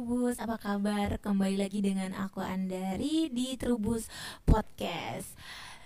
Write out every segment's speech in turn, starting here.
Trubus, apa kabar? Kembali lagi dengan aku Andari di Trubus Podcast.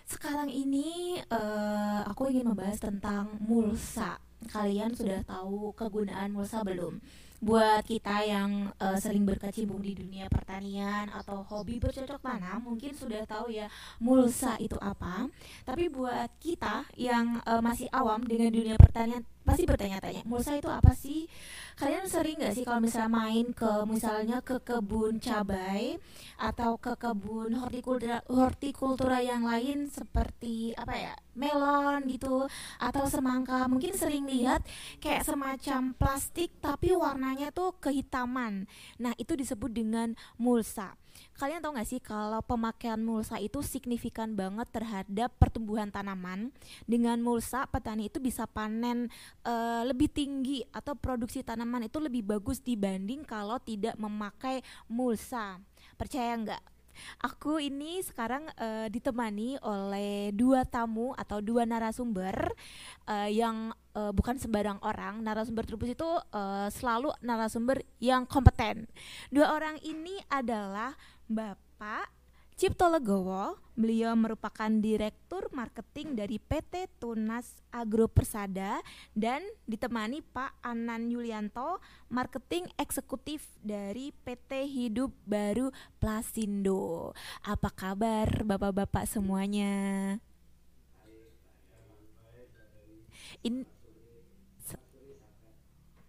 Sekarang ini uh, aku ingin membahas tentang mulsa. Kalian sudah tahu kegunaan mulsa belum? buat kita yang uh, sering berkecimpung di dunia pertanian atau hobi bercocok tanam mungkin sudah tahu ya mulsa itu apa tapi buat kita yang uh, masih awam dengan dunia pertanian pasti bertanya-tanya mulsa itu apa sih? Kalian sering nggak sih kalau misalnya main ke misalnya ke kebun cabai atau ke kebun hortikultura hortikultura yang lain seperti apa ya melon gitu atau semangka? Mungkin sering lihat kayak semacam plastik tapi warnanya tuh kehitaman. Nah itu disebut dengan mulsa Kalian tahu gak sih kalau pemakaian mulsa itu signifikan banget terhadap pertumbuhan tanaman. Dengan mulsa petani itu bisa panen uh, lebih tinggi atau produksi tanaman itu lebih bagus dibanding kalau tidak memakai mulsa. Percaya nggak? Aku ini sekarang uh, ditemani oleh dua tamu atau dua narasumber uh, yang uh, bukan sembarang orang. Narasumber Trubus itu uh, selalu narasumber yang kompeten. Dua orang ini adalah Bapak Cipto Legowo, beliau merupakan Direktur Marketing dari PT Tunas Agro Persada dan ditemani Pak Anan Yulianto, Marketing Eksekutif dari PT Hidup Baru Plasindo. Apa kabar Bapak-bapak semuanya? In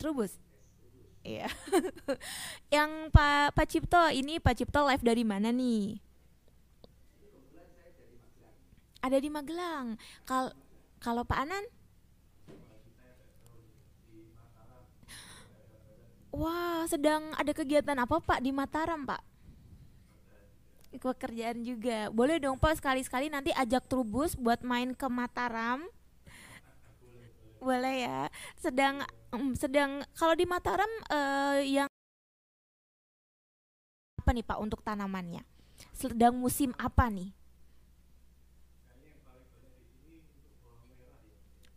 Trubus Iya. yang Pak Pak Cipto ini Pak Cipto live dari mana nih? Ada di Magelang. Kal kalau Pak Anan? Wah, sedang ada kegiatan apa Pak di Mataram, Pak? Pekerjaan juga. Boleh dong Pak sekali-sekali nanti ajak Trubus buat main ke Mataram. Boleh ya. Sedang sedang kalau di Mataram uh, yang apa nih Pak untuk tanamannya? Sedang musim apa nih?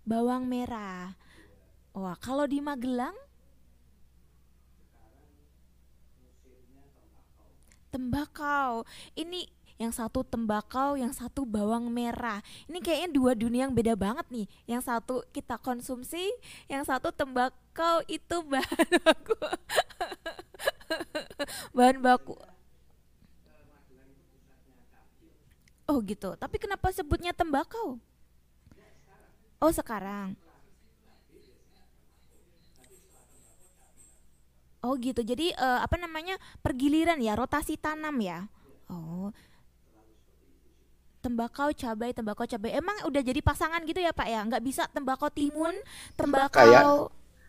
Bawang merah. Wah, kalau di Magelang tembakau. Ini yang satu tembakau, yang satu bawang merah. Ini kayaknya dua dunia yang beda banget nih. Yang satu kita konsumsi, yang satu tembakau itu bahan baku. bahan baku. Oh gitu. Tapi kenapa sebutnya tembakau? Oh sekarang. Oh gitu. Jadi uh, apa namanya pergiliran ya, rotasi tanam ya. Oh, tembakau cabai tembakau cabai. Emang udah jadi pasangan gitu ya pak ya? Nggak bisa tembakau timun tembakau kayak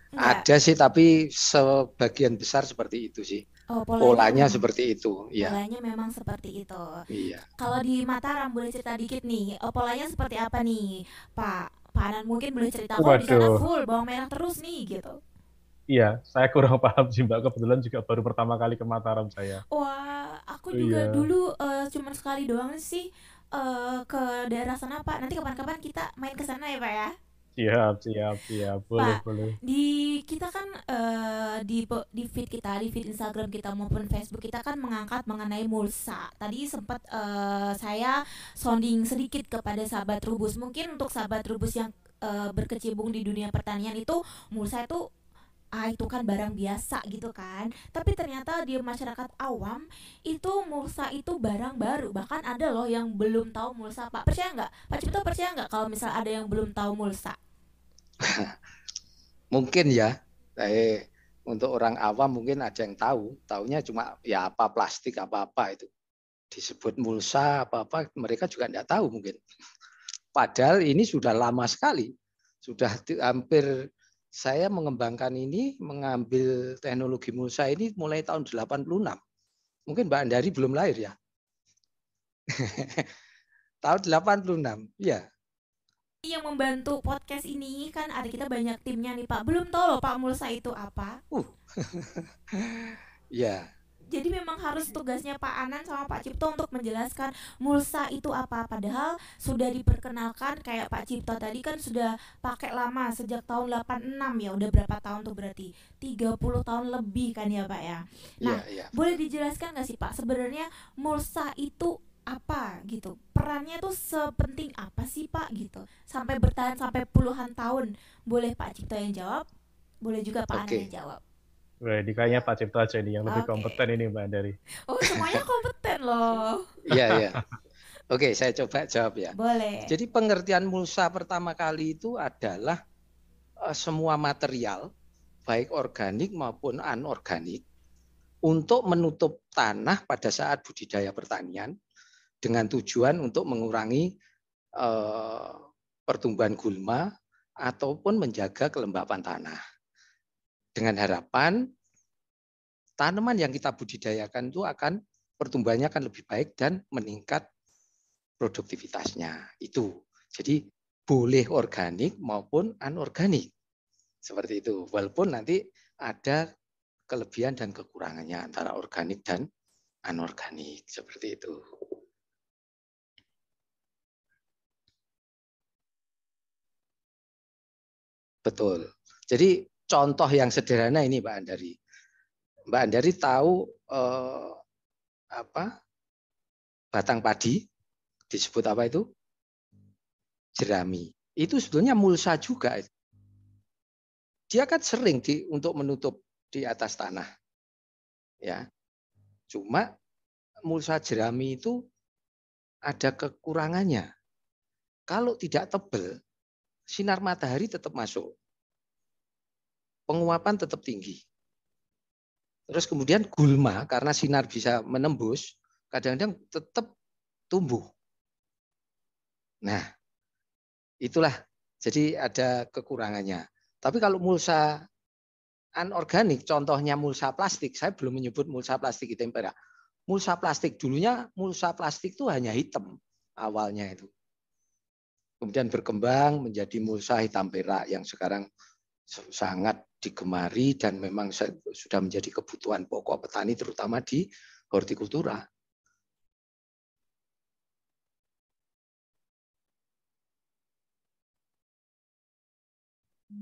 ada sih tapi sebagian besar seperti itu sih. Oh, polanya, polanya seperti itu ya polanya memang seperti itu. Iya. Kalau di Mataram boleh cerita dikit nih oh, polanya seperti apa nih? Pak Pak Anan mungkin boleh cerita kalau di sana full bawang merah terus nih gitu. Iya, saya kurang paham sih Mbak. Kebetulan juga baru pertama kali ke Mataram saya. Wah, aku juga iya. dulu uh, cuma sekali doang sih uh, ke daerah sana Pak. Nanti kapan-kapan kita main ke sana ya Pak ya. Siap, siap, siap. Boleh, Pak, boleh. Di kita kan uh, di di feed kita, di feed Instagram kita maupun Facebook kita kan mengangkat mengenai mulsa. Tadi sempat uh, saya sounding sedikit kepada sahabat Rubus. Mungkin untuk sahabat Rubus yang uh, berkecimpung di dunia pertanian itu mulsa itu ah itu kan barang biasa gitu kan. Tapi ternyata di masyarakat awam itu mulsa itu barang baru. Bahkan ada loh yang belum tahu mulsa pak. Percaya nggak? Pak Cipto percaya nggak kalau misal ada yang belum tahu mulsa? Mungkin ya. Eh untuk orang awam mungkin ada yang tahu. Tahunya cuma ya apa plastik apa apa itu. Disebut mulsa apa apa mereka juga tidak tahu mungkin. Padahal ini sudah lama sekali. Sudah hampir saya mengembangkan ini, mengambil teknologi mulsa ini mulai tahun 86. Mungkin Mbak Andari belum lahir ya. tahun 86, ya. Yang membantu podcast ini kan ada kita banyak timnya nih Pak. Belum tahu loh Pak Mulsa itu apa. Uh. ya. Jadi memang harus tugasnya Pak Anan sama Pak Cipto untuk menjelaskan mulsa itu apa. Padahal sudah diperkenalkan kayak Pak Cipto tadi kan sudah pakai lama sejak tahun 86 ya udah berapa tahun tuh berarti? 30 tahun lebih kan ya Pak ya? Nah Iya, iya. boleh dijelaskan nggak sih Pak sebenarnya mulsa itu apa gitu? Perannya tuh sepenting apa sih Pak gitu? Sampai bertahan sampai puluhan tahun. Boleh Pak Cipto yang jawab? Boleh juga Pak Anan Oke. yang jawab Wah, ini kayaknya Pak Cipto aja nih yang lebih Oke. kompeten ini Mbak Andari. oh semuanya kompeten loh Iya, iya. Oke, saya coba jawab ya. boleh Jadi pengertian mulsa pertama kali itu adalah eh, semua material baik organik maupun anorganik untuk menutup tanah pada saat budidaya pertanian dengan tujuan untuk mengurangi eh, pertumbuhan gulma ataupun menjaga kelembapan tanah. Dengan harapan tanaman yang kita budidayakan itu akan pertumbuhannya akan lebih baik dan meningkat produktivitasnya. Itu. Jadi boleh organik maupun anorganik. Seperti itu. Walaupun nanti ada kelebihan dan kekurangannya antara organik dan anorganik. Seperti itu. Betul. Jadi contoh yang sederhana ini Mbak Andari. Mbak Andari tahu eh, apa batang padi disebut apa itu? Jerami. Itu sebetulnya mulsa juga. Dia kan sering di, untuk menutup di atas tanah. Ya. Cuma mulsa jerami itu ada kekurangannya. Kalau tidak tebal, sinar matahari tetap masuk. Penguapan tetap tinggi. Terus kemudian gulma karena sinar bisa menembus, kadang-kadang tetap tumbuh. Nah, itulah jadi ada kekurangannya. Tapi kalau mulsa anorganik, contohnya mulsa plastik, saya belum menyebut mulsa plastik di tempera. Mulsa plastik dulunya mulsa plastik itu hanya hitam awalnya itu. Kemudian berkembang menjadi mulsa hitam perak yang sekarang sangat digemari dan memang sudah menjadi kebutuhan pokok petani terutama di hortikultura.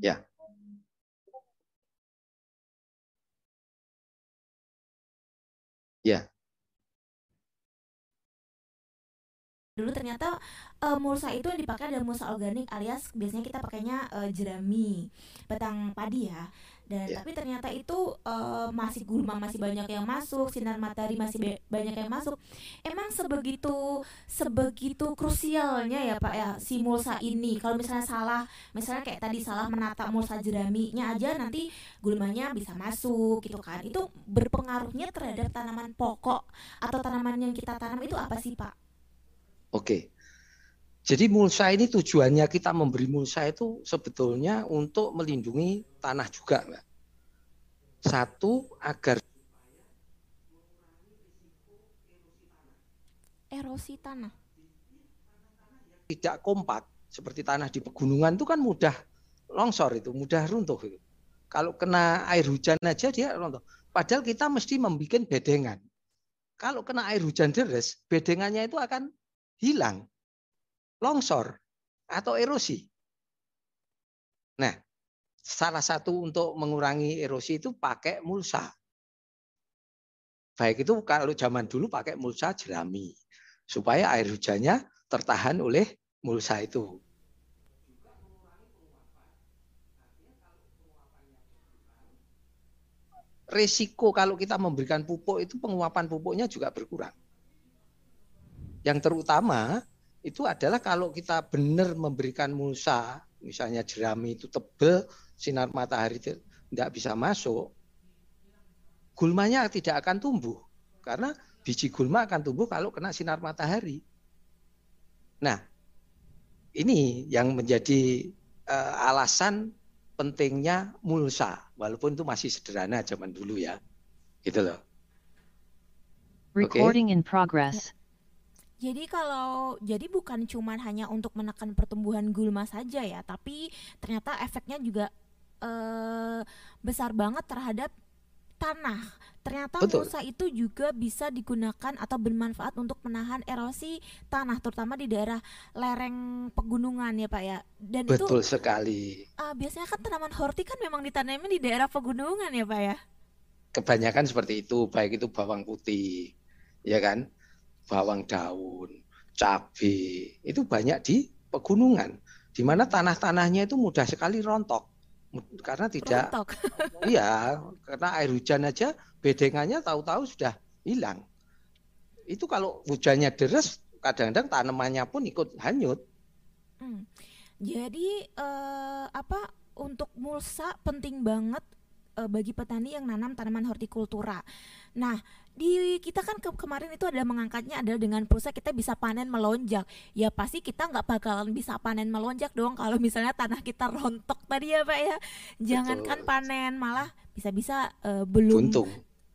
Ya. Ya. Dulu ternyata uh, mulsa itu yang dipakai adalah mulsa organik alias biasanya kita pakainya uh, jerami batang padi ya. Dan Ya. tapi ternyata itu uh, masih gulma masih banyak yang masuk sinar matahari masih be- banyak yang masuk. Emang sebegitu sebegitu krusialnya ya pak ya si mulsa ini. Kalau misalnya salah misalnya kayak tadi salah menata mulsa jeraminya aja nanti gulmanya bisa masuk gitu kan. Itu berpengaruhnya terhadap tanaman pokok atau tanaman yang kita tanam itu apa sih pak Oke. Jadi mulsa ini tujuannya kita memberi mulsa itu sebetulnya untuk melindungi tanah juga, Mbak. Satu, agar erosi tanah tidak kompak seperti tanah di pegunungan itu kan mudah longsor itu, mudah runtuh itu. Kalau kena air hujan aja dia runtuh. Padahal kita mesti membuat bedengan. Kalau kena air hujan deras, bedengannya itu akan hilang, longsor atau erosi. Nah, salah satu untuk mengurangi erosi itu pakai mulsa. Baik itu kalau zaman dulu pakai mulsa jerami supaya air hujannya tertahan oleh mulsa itu. Resiko kalau kita memberikan pupuk itu penguapan pupuknya juga berkurang. Yang terutama itu adalah kalau kita benar memberikan mulsa, misalnya jerami itu tebel, sinar matahari tidak bisa masuk, gulmanya tidak akan tumbuh. Karena biji gulma akan tumbuh kalau kena sinar matahari. Nah, ini yang menjadi uh, alasan pentingnya mulsa, walaupun itu masih sederhana zaman dulu ya, gitu loh. Recording in progress. Jadi kalau jadi bukan cuman hanya untuk menekan pertumbuhan gulma saja ya, tapi ternyata efeknya juga eh, besar banget terhadap tanah, ternyata Betul. mulsa itu juga bisa digunakan atau bermanfaat untuk menahan erosi tanah terutama di daerah lereng pegunungan ya Pak ya. Dan itu Betul sekali. ah, biasanya kan tanaman horti kan memang ditanami di daerah pegunungan ya Pak ya. Kebanyakan seperti itu, baik itu bawang putih, ya kan, bawang daun, cabai, itu banyak di pegunungan, di mana tanah-tanahnya itu mudah sekali rontok, karena tidak, Rontok. iya, karena air hujan aja bedengannya tahu-tahu sudah hilang. Itu kalau hujannya deras, kadang-kadang tanamannya pun ikut hanyut. Hmm. Jadi eh, apa untuk mulsa penting banget eh, bagi petani yang nanam tanaman hortikultura. Nah, di kita kan ke- kemarin itu ada mengangkatnya adalah dengan pulsa kita bisa panen melonjak. Ya pasti kita nggak bakalan bisa panen melonjak dong kalau misalnya tanah kita rontok tadi ya Pak ya. Jangankan Betul. panen malah bisa-bisa eh, belum Buntung.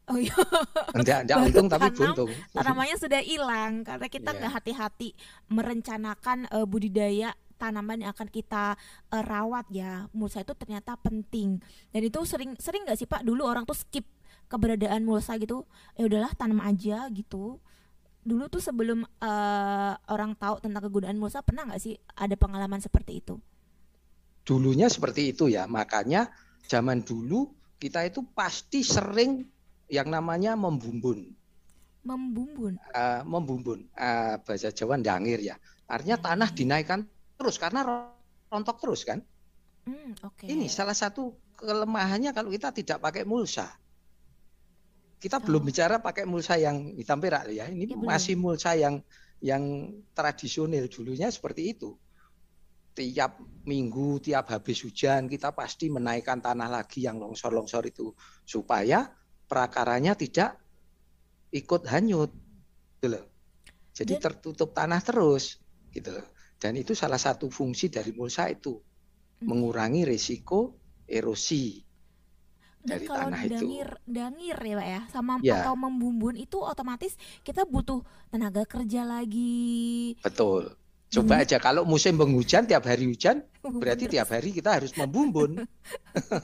Oh iya, Enggak, enggak untung tapi buntung. tanamannya sudah hilang karena kita Iya. nggak hati-hati merencanakan eh, budidaya tanaman yang akan kita eh, rawat ya. Mulsa itu ternyata penting. Dan itu sering sering nggak sih Pak dulu orang tuh skip keberadaan mulsa gitu. Ya udahlah tanam aja gitu. Dulu tuh sebelum eh, orang tahu tentang kegunaan mulsa pernah nggak sih ada pengalaman seperti itu? dulunya seperti itu ya. Makanya zaman dulu kita itu pasti sering yang namanya membumbun. Membumbun. Eh, membumbun Eh, bahasa Jawa ndangir ya. Artinya tanah dinaikkan terus karena rontok terus kan. Hmm, oke. Ini salah satu kelemahannya kalau kita tidak pakai mulsa. Kita belum Oh. bicara pakai mulsa yang hitam perak ya. Ini Ya, belum. masih mulsa yang yang tradisional dulunya seperti itu. Tiap minggu, tiap habis hujan kita pasti menaikkan tanah lagi yang longsor-longsor itu supaya prakaranya tidak ikut hanyut, gitu loh. Jadi Dan- tertutup tanah terus, gitu loh. Dan itu salah satu fungsi dari mulsa itu Hmm. mengurangi risiko erosi. Dari kalau tanah itu. dangir, dangir ya pak ya, sama Ya. atau membumbun itu otomatis kita butuh tenaga kerja lagi. Betul. Coba Ini- aja kalau musim penghujan tiap hari hujan, berarti Terus- tiap hari kita harus membumbun.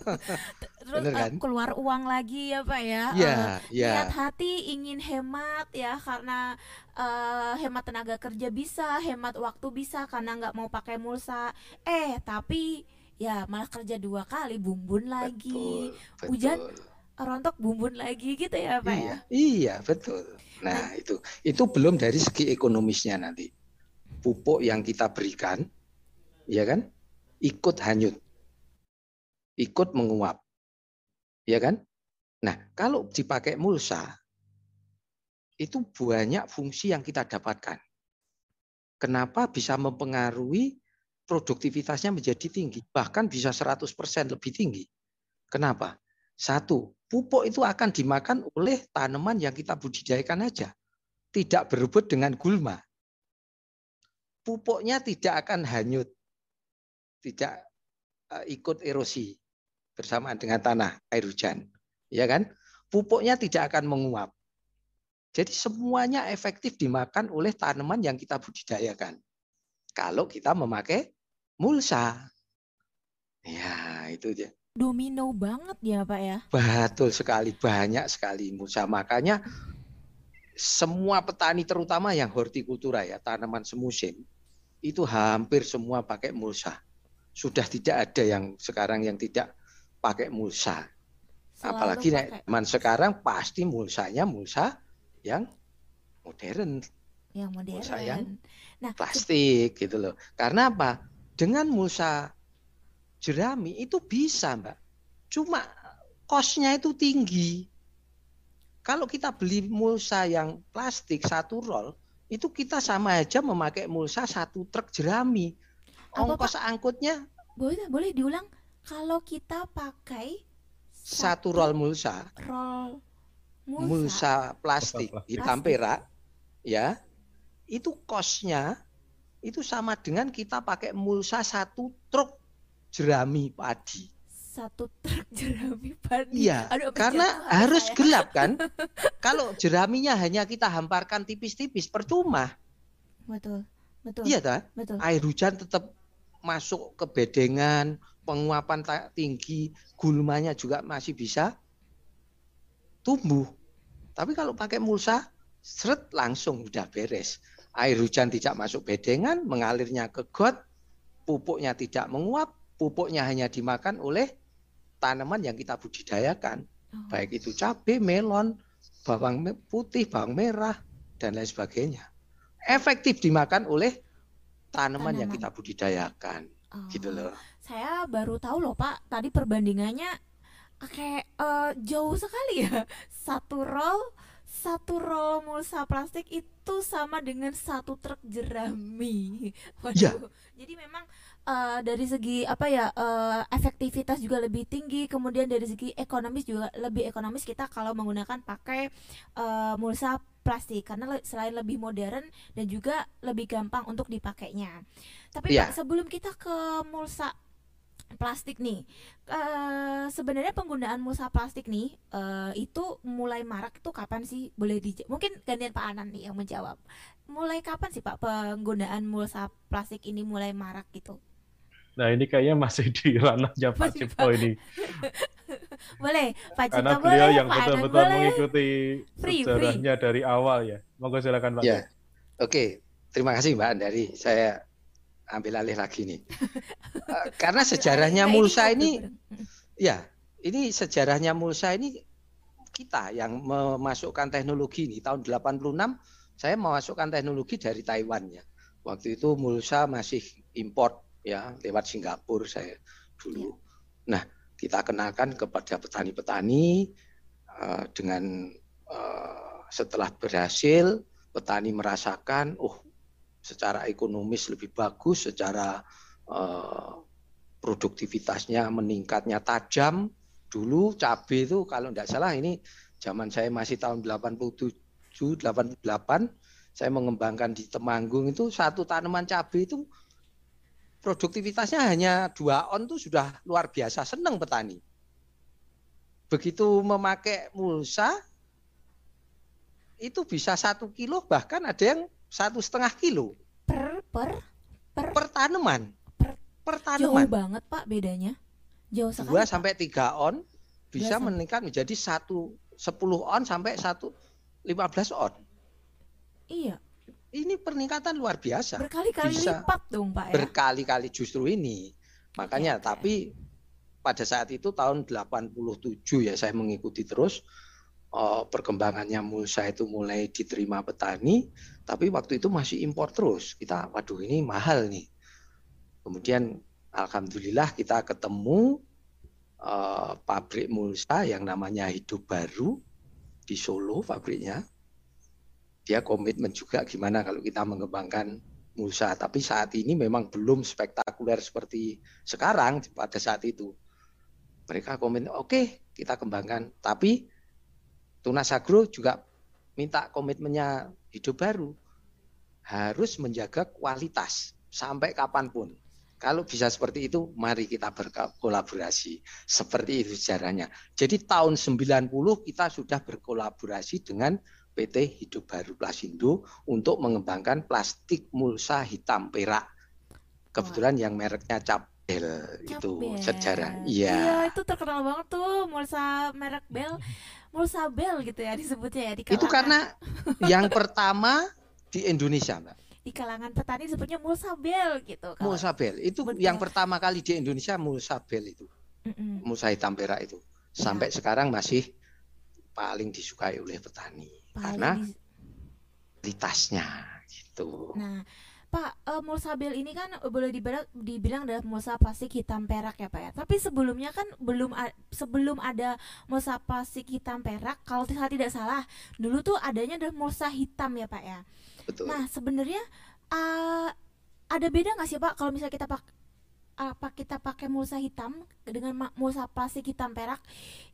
terus bener eh, kan? keluar uang lagi ya pak ya. Iya, Eh, iya. niat hati ingin hemat ya karena eh, hemat tenaga kerja bisa, hemat waktu bisa karena nggak mau pakai mulsa. Eh tapi ya malah kerja dua kali, bumbun lagi, Betul, Hujan, betul. rontok bumbun lagi gitu ya pak Iya, ya. iya betul. Nah itu itu belum dari segi ekonomisnya nanti. Pupuk yang kita berikan, ya kan, ikut hanyut, ikut menguap, ya kan. Nah kalau dipakai mulsa, itu banyak fungsi yang kita dapatkan. Kenapa bisa mempengaruhi produktivitasnya menjadi tinggi, bahkan bisa 100% lebih tinggi. Kenapa? Satu, pupuk itu akan dimakan oleh tanaman yang kita budidayakan aja. Tidak berebut dengan gulma. Pupuknya tidak akan hanyut. Tidak eh, ikut erosi bersamaan dengan tanah, air hujan. Ya kan? Pupuknya tidak akan menguap. Jadi semuanya efektif dimakan oleh tanaman yang kita budidayakan. Kalau kita memakai mulsa. Ya, itu dia. Domino banget ya pak ya. Betul sekali, banyak sekali mulsa. Makanya semua petani terutama yang hortikultura ya, tanaman semusim, itu hampir semua pakai mulsa. Sudah tidak ada yang sekarang yang tidak pakai mulsa. Selalu Apalagi pakai zaman sekarang pasti mulsanya mulsa yang modern, yang modern. mulsa yang Nah, plastik gitu loh. Karena apa? Dengan mulsa jerami itu bisa, Mbak. Cuma kosnya itu tinggi. Kalau kita beli mulsa yang plastik satu roll, itu kita sama aja memakai mulsa satu truk jerami. Apa, Ongkos angkutnya boleh boleh diulang kalau kita pakai satu roll mulsa, roll mulsa, mulsa plastik Plastik. hitam perak, ya, itu kosnya itu sama dengan kita pakai mulsa satu truk jerami padi. satu truk jerami padi. Iya, Aduh, karena harus saya. gelap kan. Kalau jeraminya hanya kita hamparkan tipis-tipis, percuma. Betul, betul, Iya tak? betul. Air hujan tetap masuk ke bedengan, penguapan ta- tinggi, gulmanya juga masih bisa tumbuh. Tapi kalau pakai mulsa, seret langsung udah beres. Air hujan tidak masuk bedengan, mengalirnya ke got, pupuknya tidak menguap, pupuknya hanya dimakan oleh tanaman yang kita budidayakan. Oh. Baik itu cabai, melon, bawang putih, bawang merah, dan lain sebagainya. Efektif dimakan oleh tanaman, yang Tanaman. kita budidayakan. Oh. Gitu loh. Saya baru tahu loh Pak, tadi perbandingannya kayak eh, jauh sekali ya. Satu roll, satu roll mulsa plastik itu sama dengan satu truk jerami. Waduh. Iya. Jadi memang eh, dari segi apa ya eh, efektivitas juga lebih tinggi, kemudian dari segi ekonomis juga lebih ekonomis kita kalau menggunakan pakai eh, mulsa plastik karena le- selain lebih modern dan juga lebih gampang untuk dipakainya. Tapi Iya. Pak, sebelum kita ke mulsa plastik nih, eh, sebenarnya penggunaan mulsa plastik nih eh, itu mulai marak itu kapan sih? Boleh di mungkin gantian Pak Anan nih yang menjawab. Mulai kapan sih Pak penggunaan mulsa plastik ini mulai marak gitu? Nah ini kayaknya masih di ranahnya Pak Cipto ini. Boleh, Pak Karena Cipta beliau boleh, yang Pak Anan betul-betul mengikuti Free, sejarahnya dari awal ya. Monggo silakan Pak. Ya, oke. Terima kasih Mbak Andari. Saya ambil alih lagi nih. Eh, Karena sejarahnya Nah, Mulsa ngobrol ini, ya, ini sejarahnya Mulsa ini kita yang memasukkan teknologi ini tahun 86 saya memasukkan teknologi dari Taiwan ya. Waktu itu Mulsa masih import ya lewat Singapura saya dulu. Nah, kita kenalkan kepada petani-petani eh, dengan eh, setelah berhasil petani merasakan oh secara ekonomis lebih bagus, secara eh, produktivitasnya meningkatnya tajam. Dulu cabai itu kalau tidak salah ini zaman saya masih tahun 87 88 saya mengembangkan di Temanggung itu satu tanaman cabai itu produktivitasnya hanya dua on itu sudah luar biasa senang petani. Begitu memakai mulsa itu bisa satu kilo bahkan ada yang satu setengah kilo per per per per tanaman. Per- Per jauh tanaman. banget Pak bedanya. Jauh sekali. Dua sampai tiga on bisa meningkat menjadi satu 10 on sampai satu 15 on. Iya, Ini peningkatan luar biasa. berkali-kali Bisa lipat dong Pak ya. Berkali-kali justru ini. Makanya Oke, oke. tapi pada saat itu tahun 87 ya saya mengikuti terus eh, perkembangannya mulsa itu mulai diterima petani, tapi waktu itu masih impor terus. Kita waduh ini mahal nih. Kemudian alhamdulillah kita ketemu eh, pabrik mulsa yang namanya Hidup Baru di Solo pabriknya. Dia komitmen juga gimana kalau kita mengembangkan mulsa. Tapi saat ini memang belum spektakuler seperti sekarang pada saat itu. Mereka komitmen, oke kita kembangkan. Tapi Tunas Agro juga minta komitmennya hidup baru. Harus menjaga kualitas sampai kapan pun. Kalau bisa seperti itu, mari kita berkolaborasi. Seperti itu sejarahnya. Jadi tahun 90 kita sudah berkolaborasi dengan PT Hidup Baru Plasindo untuk mengembangkan plastik mulsa hitam perak. Kebetulan yang mereknya Capbel itu Capbel. sejarah. Iya, Iya. itu terkenal banget tuh mulsa merek Bel, mulsa Bel gitu ya disebutnya ya di kalangan, Itu karena yang pertama di Indonesia, Mbak. di kalangan petani disebutnya mulsa Bel gitu. Kalau- Mulsa Bel. Itu Betul. yang pertama kali di Indonesia Mulsa Bel itu. Mm-mm. Mulsa hitam perak itu. Sampai sekarang masih paling disukai oleh petani. Paling Karena di- kualitasnya gitu. Nah, Pak, eh, mulsa Bel ini kan boleh dibilang, dibilang adalah mulsa plastik hitam perak ya Pak ya. Tapi sebelumnya kan belum sebelum ada mulsa plastik hitam perak, kalau saya tidak salah, dulu tuh adanya adalah mulsa hitam ya Pak ya. Betul. Nah, sebenarnya uh, ada beda nggak sih Pak kalau misalnya kita pak apa kita pakai mulsa hitam dengan mulsa plastik hitam perak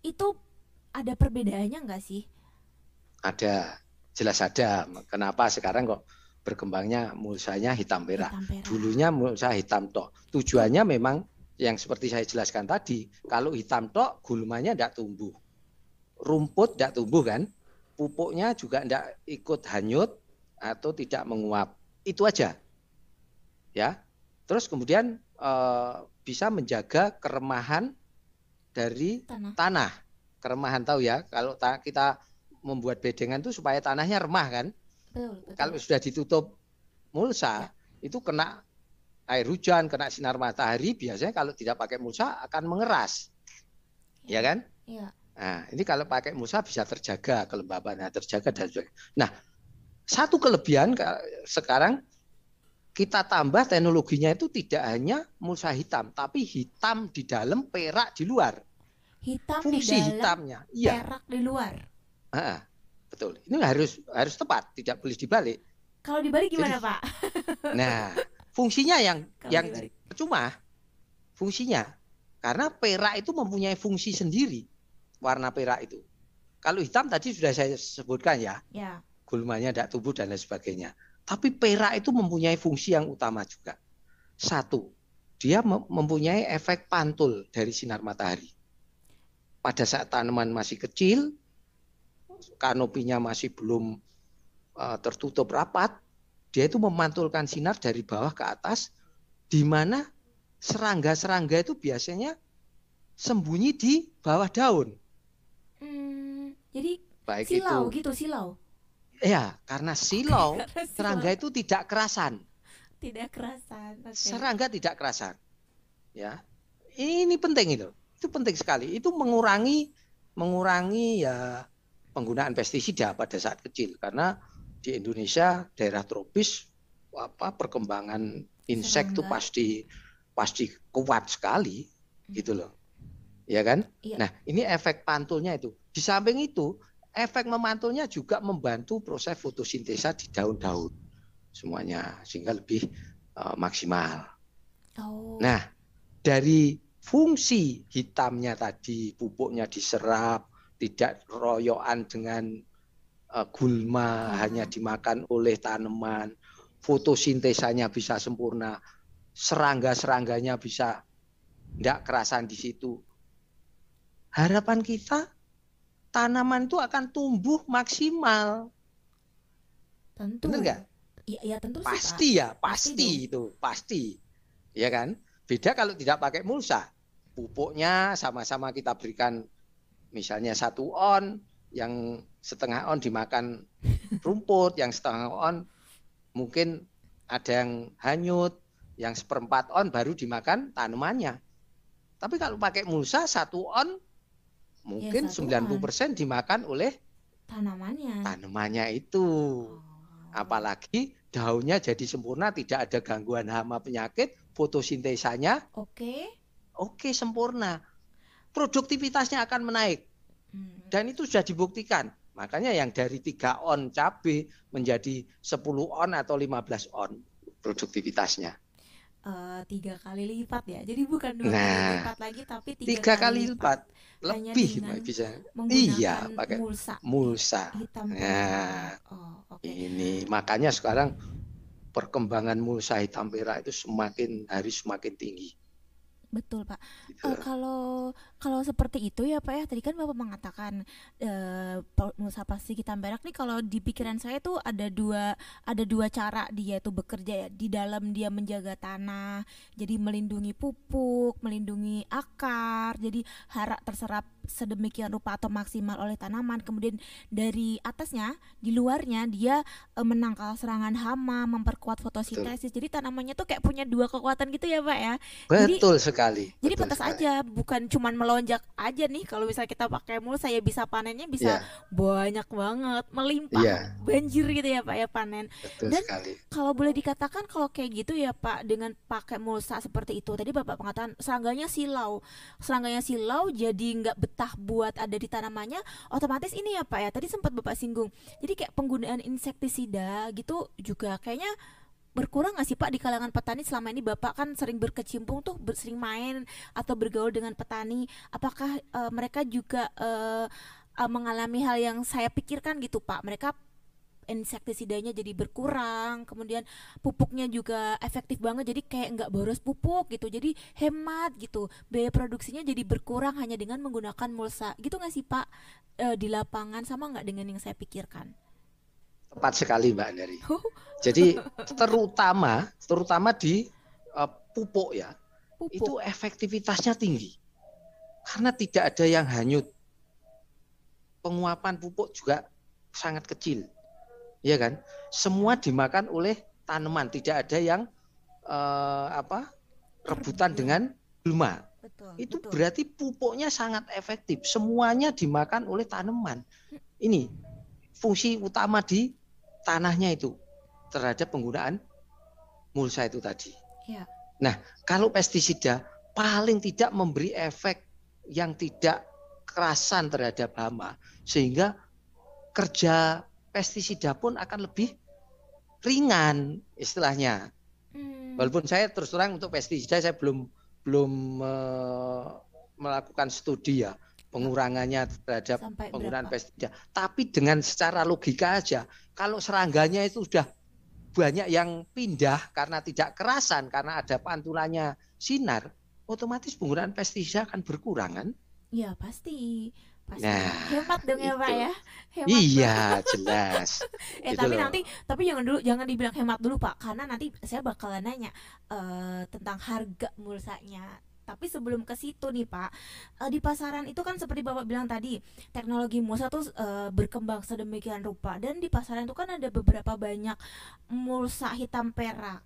itu ada perbedaannya nggak sih? Ada, jelas ada. Kenapa sekarang kok berkembangnya mulsanya hitam perak? Hitam perak. Dulunya mulsa hitam tok. Tujuannya memang yang seperti saya jelaskan tadi, kalau hitam tok gulmanya tidak tumbuh. Rumput tidak tumbuh kan? Pupuknya juga tidak ikut hanyut atau tidak menguap. Itu aja. Ya. Terus kemudian eh, bisa menjaga keremahan dari Tanah. tanah. Keremahan tahu ya, kalau ta- kita membuat bedengan itu supaya tanahnya remah kan. Betul, betul. Kalau sudah ditutup mulsa, itu kena air hujan, kena sinar matahari, biasanya kalau tidak pakai mulsa akan mengeras. Ya kan? Iya. Nah, ini kalau pakai mulsa bisa terjaga kelembabannya, terjaga dan sebagainya. Nah, satu kelebihan ka- sekarang kita tambah teknologinya itu tidak hanya mulsa hitam, tapi hitam di dalam, perak di luar. Hitam Fungsi di dalam, hitamnya, iya, perak di luar. Ah, betul. Ini harus harus tepat, tidak boleh dibalik. Kalau dibalik gimana, Jadi- Pak? Nah, fungsinya yang Kalau yang dibalik. percuma fungsinya karena perak itu mempunyai fungsi sendiri warna perak itu. Kalau hitam tadi sudah saya sebutkan ya, Ya. gulmanya tidak tumbuh dan lain sebagainya. Tapi perak itu mempunyai fungsi yang utama juga. Satu, dia mem- mempunyai efek pantul dari sinar matahari. Pada saat tanaman masih kecil, kanopinya masih belum uh, tertutup rapat, dia itu memantulkan sinar dari bawah ke atas, di mana serangga-serangga itu biasanya sembunyi di bawah daun. Hmm, jadi Baik silau itu, gitu, silau. ya karena silau Karena serangga silau itu tidak kerasan. tidak kerasan. Oke. serangga tidak kerasan. Ya. Ini penting itu. Itu penting sekali. Itu mengurangi mengurangi ya penggunaan pestisida pada saat kecil karena di Indonesia daerah tropis apa perkembangan insek itu pasti pasti kuat sekali gitu loh. Ya kan? Iya. Nah, ini efek pantulnya itu. Di samping itu, efek memantulnya juga membantu proses fotosintesa di daun-daun semuanya sehingga lebih eh, maksimal. Oh. Nah, dari fungsi hitamnya tadi pupuknya diserap, tidak royokan dengan eh, gulma, Hmm. hanya dimakan oleh tanaman, fotosintesanya bisa sempurna, serangga-serangganya bisa tidak kerasan di situ. Harapan kita tanaman itu akan tumbuh maksimal. tentu. Bener nggak? Iya, iya tentu sih, Pak. Pasti ya, Pasti pasti itu, pasti. Ya kan? Beda kalau tidak pakai mulsa. Pupuknya sama-sama kita berikan misalnya satu on, yang setengah on dimakan rumput, yang setengah on mungkin ada yang hanyut, yang seperempat on baru dimakan tanamannya. Tapi kalau pakai mulsa satu on mungkin satu 90% dimakan oleh Tanamannya. tanamannya itu. Oh. Apalagi daunnya jadi sempurna, tidak ada gangguan hama penyakit, fotosintesanya Oke. oke sempurna. Produktivitasnya akan menaik Hmm. dan itu sudah dibuktikan. Makanya yang dari 3 on cabai menjadi 10 on atau 15 on produktivitasnya. Eh, tiga kali lipat ya. Jadi bukan dua kali Nah, lipat lagi, tapi tiga, Tiga kali lipat, Hanya lebih dengan bisa Iya, pakai mulsa mulsa. hitam. Nah, Oh, oke. Ini makanya sekarang perkembangan mulsa hitam perak itu semakin hari semakin tinggi. Betul, Pak. gitu. Eh, kalau kalau seperti itu ya Pak ya. Tadi kan Bapak mengatakan eh pa- mulsa plastik hitam perak nih kalau di pikiran saya tuh ada dua ada dua cara dia itu bekerja ya. Di dalam dia menjaga tanah jadi melindungi pupuk melindungi akar jadi hara terserap sedemikian rupa atau maksimal oleh tanaman. Kemudian dari atasnya di luarnya dia eh, menangkal serangan hama memperkuat fotosintesis. Jadi tanamannya tuh kayak punya dua kekuatan gitu ya Pak ya. Jadi- Betul sekali. jadi betul pantas sekali. aja, bukan cuman melonjak aja nih. Kalau misalnya kita pakai mul, saya bisa panennya bisa Iya, banyak banget, melimpah, Iya. banjir gitu ya Pak ya panen. betul Dan- sekali. Kalau boleh dikatakan kalau kayak gitu ya Pak, dengan pakai mulsa seperti itu, tadi Bapak mengatakan serangganya silau, serangganya silau jadi nggak betah buat ada di tanamannya, otomatis ini ya Pak ya. Tadi sempat Bapak singgung, jadi kayak penggunaan insektisida gitu juga kayaknya berkurang nggak sih Pak di kalangan petani? Selama ini Bapak kan sering berkecimpung tuh sering main atau bergaul dengan petani. Apakah eh, mereka juga eh, eh, mengalami hal yang saya pikirkan gitu Pak? Mereka insektisidanya jadi berkurang kemudian pupuknya juga efektif banget jadi kayak nggak boros pupuk gitu jadi hemat gitu. Biaya produksinya jadi berkurang hanya dengan menggunakan mulsa. Gitu nggak sih Pak Eh, di lapangan? Sama nggak dengan yang saya pikirkan Tepat sekali Mbak Andari. Jadi terutama terutama di eh, pupuk ya, pupuk itu efektivitasnya tinggi. Karena tidak ada yang hanyut. Penguapan pupuk juga sangat kecil. Ya kan? Semua dimakan oleh tanaman, tidak ada yang eh, apa? rebutan dengan gulma. Betul. Itu betul. berarti pupuknya sangat efektif. Semuanya dimakan oleh tanaman. Ini fungsi utama di tanahnya itu terhadap penggunaan mulsa itu tadi. Ya. Nah, kalau pestisida paling tidak memberi efek yang tidak kerasan terhadap hama sehingga kerja pestisida pun akan lebih ringan istilahnya. Hmm. Walaupun saya terus terang untuk pestisida saya belum belum eh, melakukan studi ya pengurangannya terhadap Sampai penggunaan berapa? pestisida. Tapi dengan secara logika aja, kalau serangganya itu sudah banyak yang pindah karena tidak kerasan, karena ada pantulannya sinar, otomatis penggunaan pestisida akan berkurang kan? Ya pasti. Pasti. Nah, Hemat dong ya Pak ya. Hemat Iya, jelas. Eh Gitu tapi loh. nanti tapi jangan dulu jangan dibilang hemat dulu Pak karena nanti saya bakalan nanya eh, tentang harga mulsanya. Tapi sebelum ke situ nih Pak, eh, di pasaran itu kan seperti Bapak bilang tadi, teknologi mulsa tuh eh, berkembang sedemikian rupa dan di pasaran itu kan ada beberapa banyak mulsa hitam perak.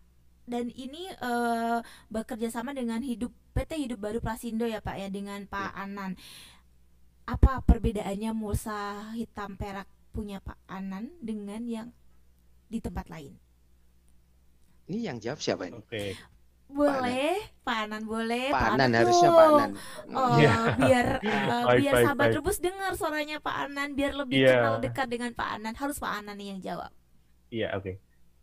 Dan ini eh, bekerja sama dengan hidup PT Hidup Baru Prasindo ya Pak ya dengan Pak Anan. Apa perbedaannya mulsa hitam perak punya Pak Anan dengan yang di tempat lain? Ini yang jawab siapa ini? Oke. Boleh, Pak Anan boleh. Pak Anan Anan harusnya Pak dong. Anan. Oh, Iya. biar Baik, biar baik, sahabat baik. rebus dengar suaranya Pak Anan, biar lebih Iya. kenal dekat dengan Pak Anan. Harus Pak Anan nih yang jawab. Iya, oke.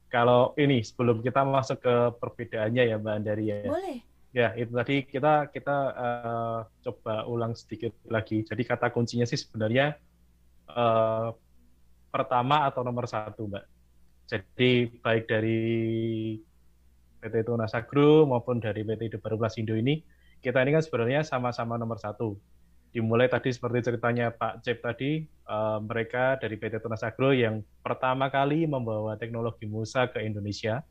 Kalau ini sebelum kita masuk ke perbedaannya ya Mbak Andari ya. Boleh. Ya, itu tadi kita kita eh, coba ulang sedikit lagi. Jadi kata kuncinya sih sebenarnya eh, pertama atau nomor satu, Mbak. Jadi baik dari PT Tunas Agro maupun dari PT Hidup Baru Plasindo ini, kita ini kan sebenarnya sama-sama nomor satu. Dimulai tadi seperti ceritanya Pak Cep tadi, eh, mereka dari PT Tunas Agro yang pertama kali membawa teknologi Musa ke Indonesia.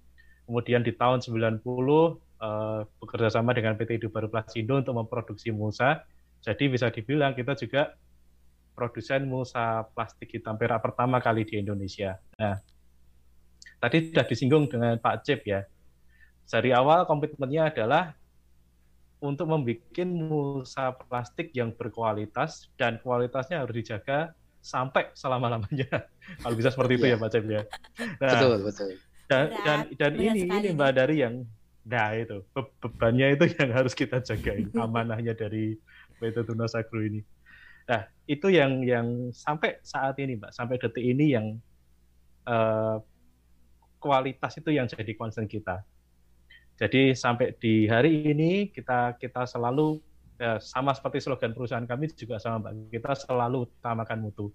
Kemudian di tahun 90 eh, bekerja sama dengan PT Hidup Baru Plasindo untuk memproduksi mulsa. Jadi bisa dibilang kita juga produsen mulsa plastik hitam perak pertama kali di Indonesia. Nah, tadi sudah disinggung dengan Pak Cip ya. Dari awal komitmennya adalah untuk membuat mulsa plastik yang berkualitas dan kualitasnya harus dijaga sampai selama-lamanya. Kalau bisa seperti itu Iya. ya Pak Cip ya. Nah, Betul, betul. dan Berat, dan dan berat ini sekali ini. Mbak Dari yang nah itu be- bebannya itu yang harus kita jaga amanahnya dari PT Tunas Agro ini. Nah itu yang yang sampai saat ini Mbak sampai detik ini yang eh, kualitas itu yang jadi concern kita. Jadi sampai di hari ini kita kita selalu ya, sama seperti slogan perusahaan kami juga sama Mbak kita selalu utamakan mutu.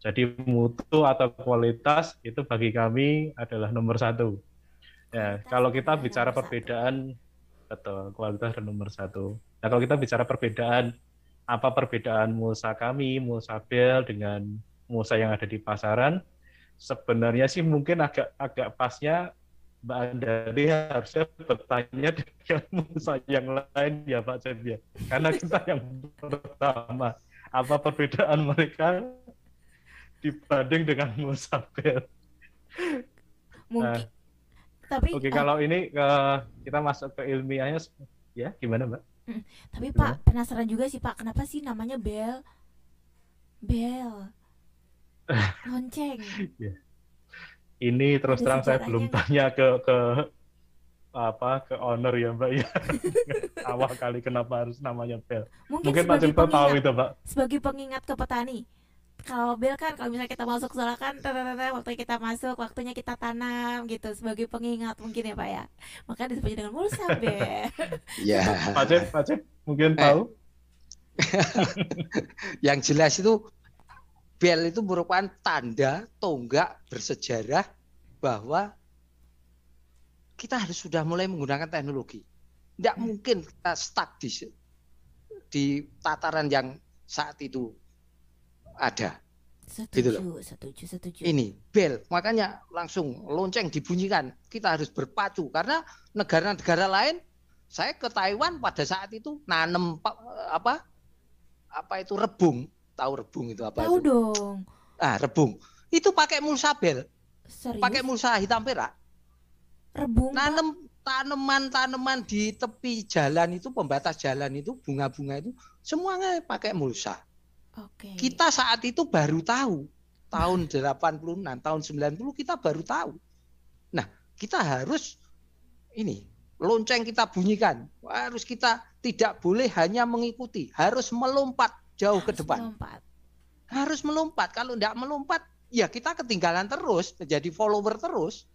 Jadi mutu atau kualitas itu bagi kami adalah nomor satu. Ya, Kualitas kalau kita bicara satu. perbedaan, betul kualitas adalah nomor satu. Nah kalau kita bicara perbedaan, apa perbedaan mulsa kami, mulsa Bel dengan mulsa yang ada di pasaran? Sebenarnya sih mungkin agak agak pasnya Mbak Andari harusnya bertanya dengan mulsa yang lain ya Pak Cep ya. Karena kita yang pertama, apa perbedaan mereka dibanding dengan mulsa Bel? Mungkin tapi Oke, eh, kalau ini eh, kita masuk ke ilmiahnya, ya gimana Mbak? tapi gimana? Pak penasaran juga sih Pak, kenapa sih namanya Bel? Bel. Lonceng. Ini terus Ada terang saya belum tanya ke ke apa ke owner ya Mbak ya. Awal kali kenapa harus namanya Bel? Mungkin, Mungkin Pak sebagai Cipto tahu pengingat, itu Pak. sebagai pengingat ke petani. Kalau bel kan kalau misalnya kita masuk sekolah kan waktunya kita masuk, waktunya kita tanam gitu sebagai pengingat mungkin ya Pak ya. Makanya disebutnya dengan mulsa bel. Ya, Pak Cep, Pak Cep mungkin Eh. tahu. yang jelas itu bel itu merupakan tanda tonggak bersejarah bahwa kita harus sudah mulai menggunakan teknologi. Tidak mungkin kita stuck di di tataran yang saat itu ada. Gitu Setuju, setuju, setuju. Ini bel, makanya langsung lonceng dibunyikan. Kita harus berpacu karena negara-negara lain, saya ke Taiwan pada saat itu nanem pa- apa apa itu rebung, tahu rebung itu apa Tahu itu? dong. Ah rebung. Itu pakai mulsa bel, Serius? pakai mulsa hitam perak. rebung. Nanem tanaman-tanaman di tepi jalan itu pembatas jalan itu bunga-bunga itu semuanya pakai mulsa. Oke. Kita saat itu baru tahu tahun 86, tahun 90 kita baru tahu. Nah, kita harus ini lonceng kita bunyikan. Harus kita tidak boleh hanya mengikuti, harus melompat jauh ke depan. melompat. Harus melompat. Kalau tidak melompat, ya kita ketinggalan terus, menjadi follower terus.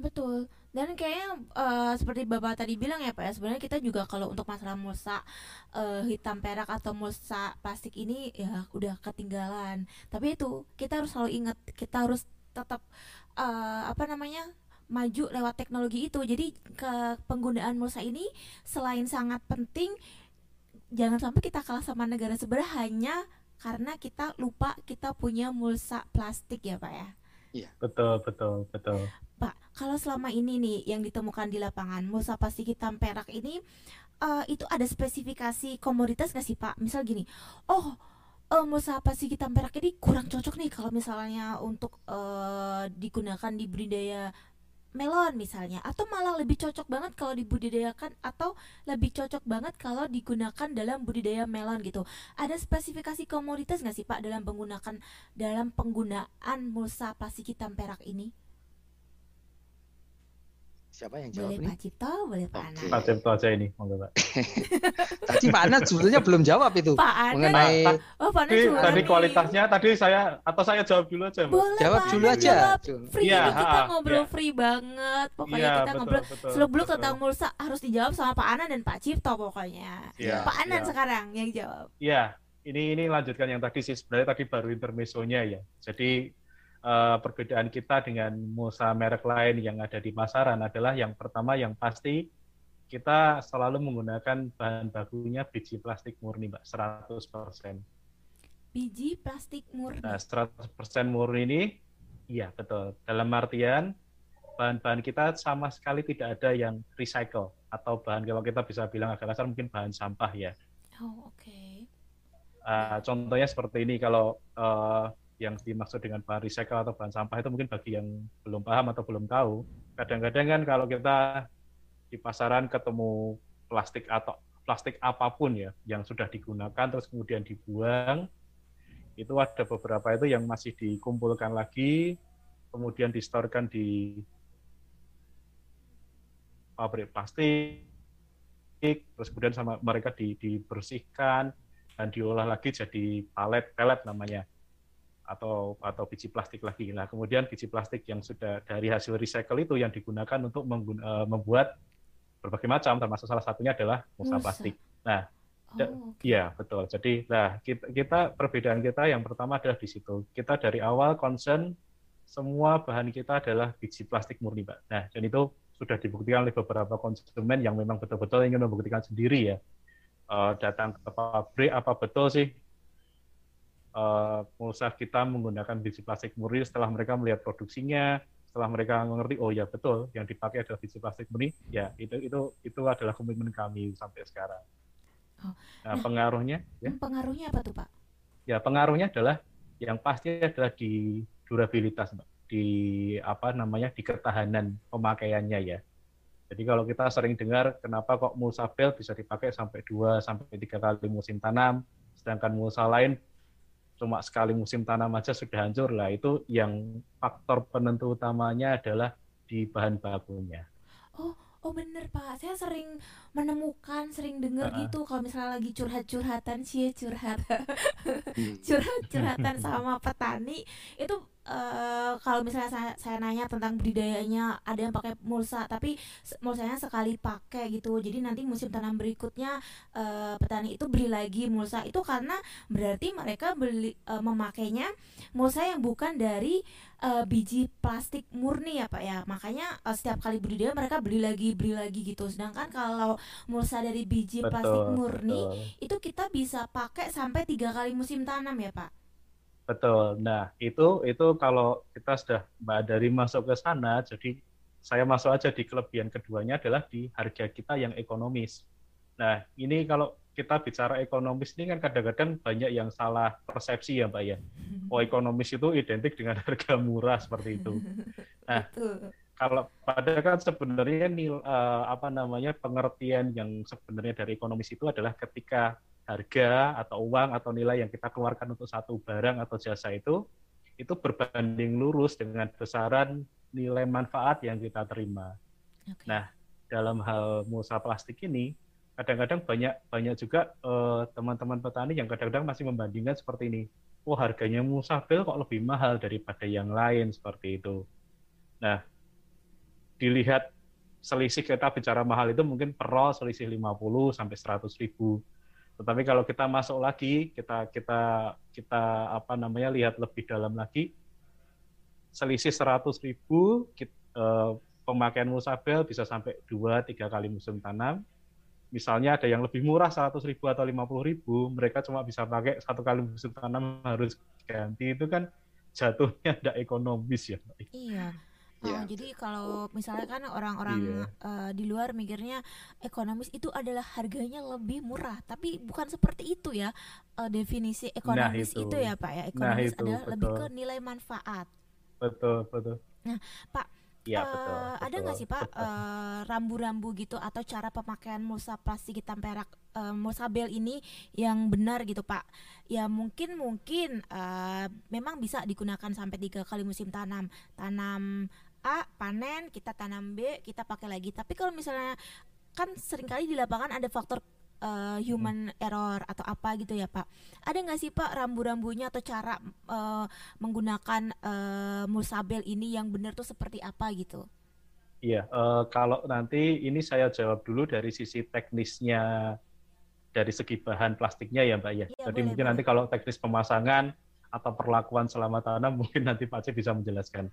Betul. Dan kayaknya eh, seperti Bapak tadi bilang ya Pak ya, sebenarnya kita juga kalau untuk masalah mulsa eh, hitam perak atau mulsa plastik ini ya udah ketinggalan. Tapi itu kita harus selalu ingat, kita harus tetap eh, apa namanya? maju lewat teknologi itu. Jadi ke penggunaan mulsa ini selain sangat penting jangan sampai kita kalah sama negara sebelah hanya karena kita lupa kita punya mulsa plastik ya Pak ya. Betul, betul, betul. Pak, kalau selama ini nih yang ditemukan di lapangan, mulsa plastik hitam perak ini eh, itu ada spesifikasi komoditas nggak sih Pak? Misal gini, oh eh, mulsa plastik hitam perak ini kurang cocok nih kalau misalnya untuk eh, digunakan di budidaya melon misalnya, atau malah lebih cocok banget kalau dibudidayakan atau lebih cocok banget kalau digunakan dalam budidaya melon gitu. Ada spesifikasi komoditas nggak sih Pak dalam penggunaan dalam penggunaan mulsa plastik hitam perak ini? Siapa yang jawab Boleh ini? Pak Cipto, boleh Pak. Anas. Pak Cipto aja ini, monggo Pak. Tadi Pak Anas sebetulnya belum jawab itu Pak Anas, mengenai oh Pak Anas Tadi, tadi nih. kualitasnya tadi saya atau saya jawab dulu aja, Mbak. Boleh jawab Pak dulu Anas aja. jawab. Free Iya, ini kita ha, ngobrol iya. free banget. Pokoknya Iya, kita betul, ngobrol seluk-beluk tentang mulsa harus dijawab sama Pak Anan dan Pak Cipto pokoknya. Iya, Pak Anan iya. sekarang yang jawab. Iya, ini ini lanjutkan yang tadi sih sebenarnya tadi baru intermezzonya ya. Jadi eh, perbedaan kita dengan mulsa merek lain yang ada di pasaran adalah yang pertama yang pasti kita selalu menggunakan bahan bakunya biji plastik murni, Mbak, 100%. Biji plastik murni. Nah, 100% murni ini iya betul. Dalam artian bahan-bahan kita sama sekali tidak ada yang recycle atau bahan kalau kita bisa bilang agak kasar mungkin bahan sampah ya. Oh, oke. Uh, contohnya seperti ini kalau uh, yang dimaksud dengan bahan recycle atau bahan sampah itu mungkin bagi yang belum paham atau belum tahu. Kadang-kadang kan kalau kita di pasaran ketemu plastik atau plastik apa pun ya yang sudah digunakan terus kemudian dibuang itu ada beberapa itu yang masih dikumpulkan lagi kemudian distorkan di pabrik plastik terus kemudian sama mereka di- dibersihkan dan diolah lagi jadi palet pelet namanya atau atau biji plastik lagi. Nah, kemudian biji plastik yang sudah dari hasil recycle itu yang digunakan untuk menggun- eh, membuat berbagai macam termasuk salah satunya adalah Mulsa. plastik. Da- Oh. Iya, betul. Jadi, nah kita, kita perbedaan kita yang pertama adalah di situ. Kita dari awal concern semua bahan kita adalah biji plastik murni, Pak. Nah, dan itu sudah dibuktikan oleh beberapa konsumen yang memang betul-betul ingin membuktikan sendiri ya. Eh, datang ke pabrik apa betul sih mulsa kita menggunakan biji plastik murni setelah mereka melihat produksinya, setelah mereka mengerti oh ya betul yang dipakai adalah biji plastik murni, ya itu itu itu adalah komitmen kami sampai sekarang. Oh, Nah, nah. pengaruhnya ya Pengaruhnya apa tuh, Pak? ya pengaruhnya adalah yang pasti adalah di durabilitas Mbak. di apa namanya di ketahanan pemakaiannya ya jadi kalau kita sering dengar kenapa kok mulsa bel bisa dipakai sampai 2 sampai tiga kali musim tanam sedangkan mulsa lain cuma sekali musim tanam aja sudah hancur lah itu yang faktor penentu utamanya adalah di bahan bakunya Oh bener pak, saya sering menemukan, sering denger Ah. gitu kalau misalnya lagi curhat-curhatan sih curhat Hmm. curhat-curhatan sama petani itu eh, kalau misalnya saya, saya nanya tentang budidayanya ada yang pakai mulsa tapi mulsanya sekali pakai gitu. Jadi nanti musim tanam berikutnya eh, petani itu beli lagi mulsa. Itu karena berarti mereka beli eh, memakainya mulsa yang bukan dari eh, biji plastik murni ya pak ya. Makanya eh, setiap kali budidaya mereka beli lagi beli lagi gitu. Sedangkan kalau mulsa dari biji plastik betul murni betul. itu kita bisa pakai sampai tiga kali musim tanam ya pak Betul. Nah, itu itu kalau kita sudah Mbak dari masuk ke sana, jadi saya masuk aja di kelebihan keduanya adalah di harga kita yang ekonomis. Nah, ini kalau kita bicara ekonomis ini kan kadang-kadang banyak yang salah persepsi ya Mbak ya. Oh ekonomis itu identik dengan harga murah seperti itu. Nah, kalau pada kan sebenarnya nil, uh, apa namanya pengertian yang sebenarnya dari ekonomis itu adalah ketika harga atau uang atau nilai yang kita keluarkan untuk satu barang atau jasa itu itu berbanding lurus dengan besaran nilai manfaat yang kita terima. Okay. Nah, dalam hal mulsa plastik ini kadang-kadang banyak banyak juga eh, teman-teman petani yang kadang-kadang masih membandingkan seperti ini. Oh harganya musabel kok lebih mahal daripada yang lain seperti itu. Nah, dilihat selisih kita bicara mahal itu mungkin per roll selisih 50 sampai 100 ribu. Tetapi kalau kita masuk lagi, kita kita kita apa namanya lihat lebih dalam lagi, selisih 100 ribu kita, eh, pemakaian musabel bisa sampai dua tiga kali musim tanam misalnya ada yang lebih murah 100 ribu atau 50 ribu, mereka cuma bisa pakai satu kali musim tanam harus ganti itu kan jatuhnya tidak ekonomis ya. Iya. Oh, ya. Jadi kalau misalnya kan orang-orang iya. uh, di luar mikirnya ekonomis itu adalah harganya lebih murah, tapi bukan seperti itu ya uh, definisi nah, ekonomis nah, itu. itu ya Pak ya. Nah, ekonomis nah, itu, adalah betul. lebih ke nilai manfaat. Betul betul. Nah Pak Ya, betul, uh, Ada nggak sih Pak rambu rambu-rambu gitu atau cara pemakaian mulsa plastik hitam perak uh, mulsa bel ini yang benar gitu Pak? Ya mungkin mungkin uh, memang bisa digunakan sampai tiga kali musim tanam. Tanam A panen, kita tanam B, kita pakai lagi. Tapi kalau misalnya kan sering kali di lapangan ada faktor uh, human error atau apa gitu ya Pak. Ada nggak sih Pak rambu-rambunya atau cara uh, menggunakan uh, mulsabel ini yang benar tuh seperti apa gitu? Iya, uh, kalau nanti ini saya jawab dulu dari sisi teknisnya dari segi bahan plastiknya ya Mbak ya. Iya, Jadi boleh, mungkin boleh. nanti kalau teknis pemasangan atau perlakuan selama tanam mungkin nanti Pak C bisa menjelaskan.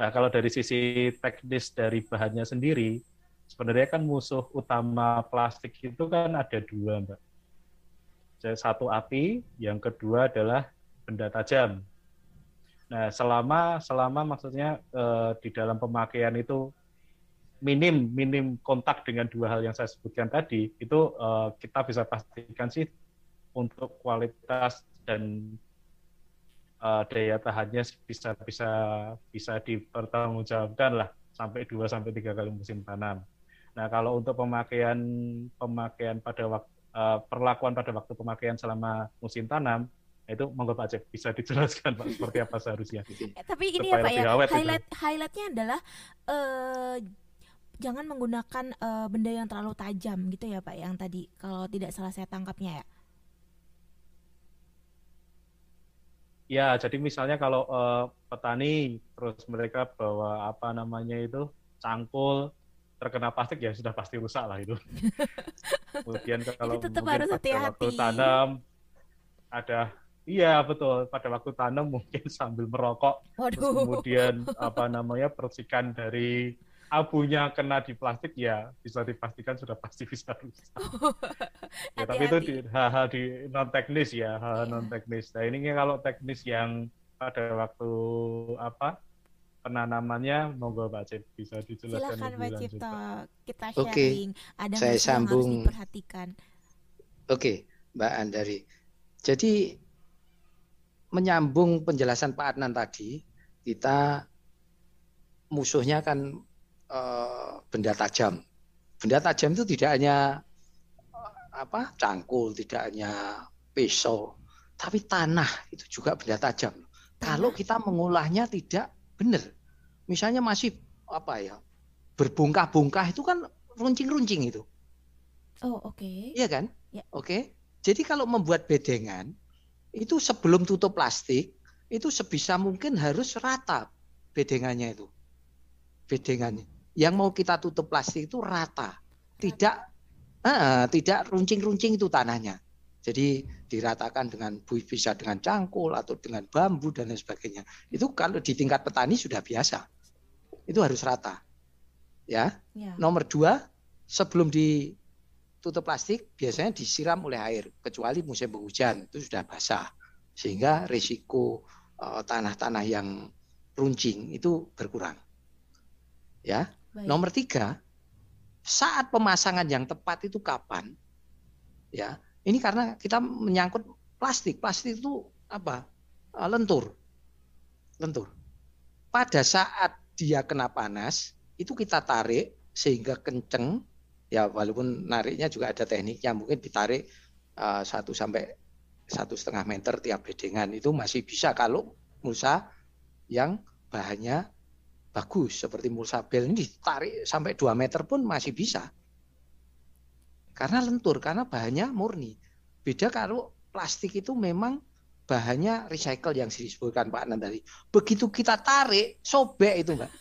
Nah, kalau dari sisi teknis dari bahannya sendiri, sebenarnya kan musuh utama plastik itu kan ada dua, Mbak. Satu api, yang kedua adalah benda tajam. Nah, selama selama maksudnya eh, di dalam pemakaian itu minim minim kontak dengan dua hal yang saya sebutkan tadi, itu eh, kita bisa pastikan sih untuk kualitas dan uh, daya tahannya bisa bisa bisa dipertanggungjawabkan lah sampai 2 sampai tiga kali musim tanam. Nah, kalau untuk pemakaian pemakaian pada waktu uh, perlakuan pada waktu pemakaian selama musim tanam itu monggo Pak Cep bisa dijelaskan Pak seperti apa seharusnya. Eh, tapi ini ya Pak ya highlight itu. highlightnya adalah uh, jangan menggunakan uh, benda yang terlalu tajam gitu ya Pak yang tadi kalau tidak salah saya tangkapnya ya. Ya, jadi misalnya kalau uh, petani terus mereka bawa apa namanya itu cangkul terkena plastik ya sudah pasti rusak lah itu. Kemudian kalau tetap harus hati-hati. waktu tanam ada iya betul pada waktu tanam mungkin sambil merokok Waduh. kemudian apa namanya percikan dari abunya kena di plastik ya bisa dipastikan sudah pasti bisa rusak. ya, tapi itu di, hal-hal di non teknis ya hal, -hal non teknis. Nah ini kalau teknis yang pada waktu apa penanamannya monggo Pak Cip bisa dijelaskan Silakan Pak Cipto kita sharing. Okay. ada saya sambung yang harus diperhatikan. Oke okay, Mbak Andari. Jadi menyambung penjelasan Pak Adnan tadi kita musuhnya kan uh, benda tajam. Benda tajam itu tidak hanya apa cangkul tidak hanya pisau tapi tanah itu juga benda tajam kalau kita mengolahnya tidak benar. Misalnya masih apa ya berbungkah-bungkah itu kan runcing-runcing itu. Oh oke. Okay. Iya kan? Ya. Oke. Okay. Jadi kalau membuat bedengan itu sebelum tutup plastik itu sebisa mungkin harus rata bedengannya itu. Bedengannya. Yang mau kita tutup plastik itu rata. Tidak uh, tidak runcing-runcing itu tanahnya. Jadi diratakan dengan bisa dengan cangkul atau dengan bambu dan lain sebagainya. Itu kalau di tingkat petani sudah biasa. Itu harus rata. Ya. ya. Nomor dua, sebelum ditutup plastik biasanya disiram oleh air, kecuali musim penghujan itu sudah basah, sehingga risiko uh, tanah-tanah yang runcing itu berkurang. Ya. Baik. Nomor tiga, saat pemasangan yang tepat itu kapan? Ya, ini karena kita menyangkut plastik. Plastik itu apa? Eh, lentur. Lentur. Pada saat dia kena panas, itu kita tarik sehingga kenceng ya walaupun nariknya juga ada tekniknya mungkin ditarik uh, satu sampai satu setengah meter tiap bedengan itu masih bisa kalau mulsa yang bahannya bagus seperti mulsa bel ini ditarik sampai 2 meter pun masih bisa karena lentur karena bahannya murni beda kalau plastik itu memang bahannya recycle yang disebutkan Pak Anan tadi. Begitu kita tarik, sobek itu Mbak.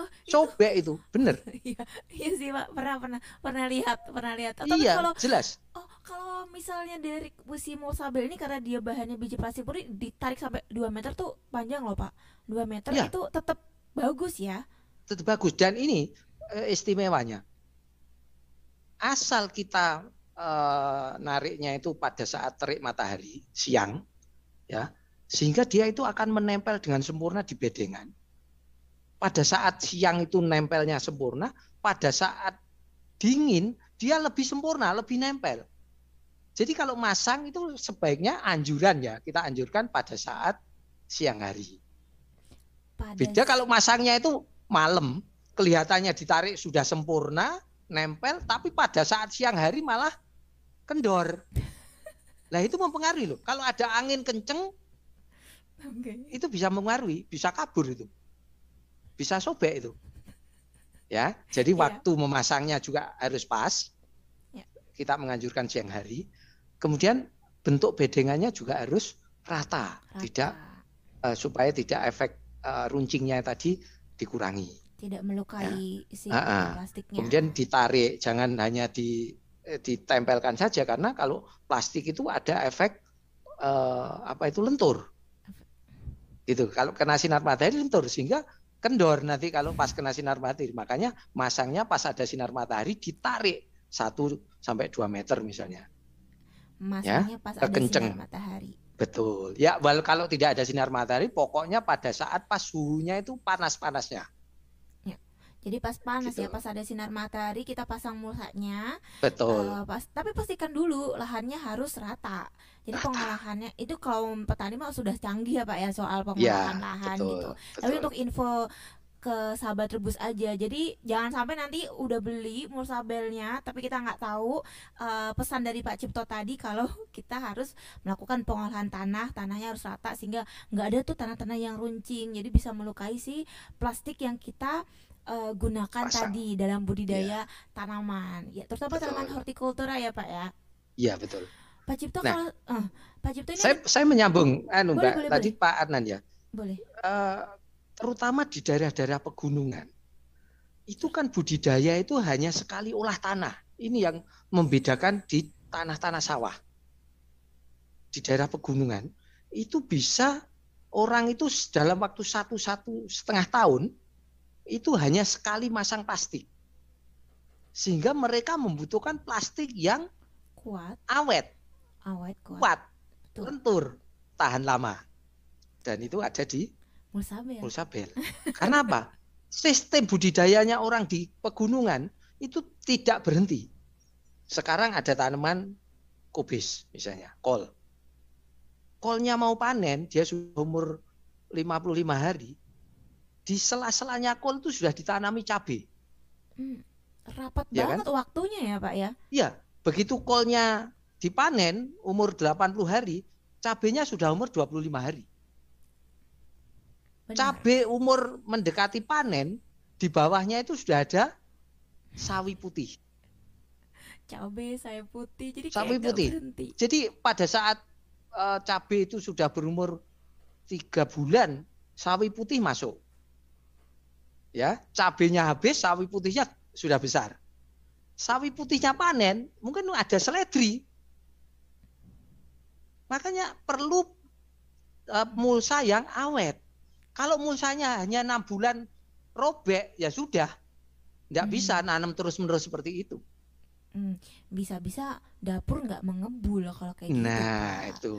Oh, sobek itu, bener. iya, iya sih Pak, pernah pernah pernah lihat, pernah lihat. Tapi iya, kalau jelas. Oh, kalau misalnya dari besi Mosabel ini karena dia bahannya biji plastik puri ditarik sampai 2 meter tuh panjang loh Pak. 2 meter iya. itu tetap bagus ya. Tetap bagus dan ini eh, istimewanya. Asal kita eh, nariknya itu pada saat terik matahari siang, ya sehingga dia itu akan menempel dengan sempurna di bedengan. Pada saat siang itu nempelnya sempurna, pada saat dingin dia lebih sempurna, lebih nempel. Jadi kalau masang itu sebaiknya anjuran ya, kita anjurkan pada saat siang hari. Beda kalau masangnya itu malam, kelihatannya ditarik sudah sempurna, nempel, tapi pada saat siang hari malah kendor. Nah itu mempengaruhi loh. Kalau ada angin kenceng, okay. itu bisa mempengaruhi, bisa kabur itu, bisa sobek itu. Ya, jadi yeah. waktu memasangnya juga harus pas. Yeah. Kita menganjurkan siang hari. Kemudian bentuk bedengannya juga harus rata, rata. tidak uh, supaya tidak efek uh, runcingnya tadi dikurangi. Tidak melukai ya. si plastiknya. Kemudian ditarik, jangan hanya di Eh, ditempelkan saja karena kalau plastik itu ada efek eh, apa itu lentur. Itu kalau kena sinar matahari lentur sehingga kendor nanti kalau pas kena sinar matahari. Makanya masangnya pas ada sinar matahari ditarik satu sampai dua meter misalnya. Masangnya ya, pas ada kenceng. sinar matahari. Betul. Ya, walau kalau tidak ada sinar matahari, pokoknya pada saat pas suhunya itu panas-panasnya. Jadi pas panas ya, gitu. ya, pas ada sinar matahari kita pasang mulsanya. Betul. Uh, pas, tapi pastikan dulu lahannya harus rata. Jadi rata. pengolahannya itu kalau petani mah sudah canggih ya Pak ya soal pengolahan ya, lahan betul, gitu. Betul. Tapi untuk info ke sahabat rebus aja. Jadi jangan sampai nanti udah beli mulsabelnya tapi kita nggak tahu uh, pesan dari Pak Cipto tadi kalau kita harus melakukan pengolahan tanah, tanahnya harus rata sehingga nggak ada tuh tanah-tanah yang runcing. Jadi bisa melukai si plastik yang kita uh, gunakan Pasang. tadi dalam budidaya yeah. tanaman. Ya, terutama betul. tanaman hortikultura ya, Pak ya. Iya, betul. Pak Cipto nah, kalau uh, Pak Cipto ini Saya saya menyambung anu boleh, Mbak, boleh, tadi boleh. Pak Adnan ya. Boleh. Uh, terutama di daerah-daerah pegunungan. Itu kan budidaya itu hanya sekali olah tanah. Ini yang membedakan di tanah-tanah sawah. Di daerah pegunungan itu bisa orang itu dalam waktu satu satu setengah tahun itu hanya sekali masang plastik. Sehingga mereka membutuhkan plastik yang kuat, awet, awet, kuat, kuat lentur, tahan lama. Dan itu ada di Mulsabel. Mulsabel. Karena apa? Sistem budidayanya orang di pegunungan itu tidak berhenti. Sekarang ada tanaman kubis misalnya, kol. Kolnya mau panen, dia sudah umur 55 hari, di sela-selanya kol itu sudah ditanami cabai. Hmm, rapat ya banget kan? waktunya ya Pak ya? Iya, begitu kolnya dipanen umur 80 hari, cabenya sudah umur 25 hari. Benar. Cabai umur mendekati panen, di bawahnya itu sudah ada sawi putih. Cabai, sawi putih, jadi sawi putih. Jadi pada saat uh, cabai itu sudah berumur tiga bulan, sawi putih masuk ya cabenya habis sawi putihnya sudah besar sawi putihnya panen mungkin ada seledri makanya perlu uh, mulsa yang awet kalau mulsanya hanya enam bulan robek ya sudah. Tidak hmm. bisa nanam terus menerus seperti itu. Hmm, bisa-bisa dapur nggak mengebul kalau kayak gitu. Nah, Pak. itu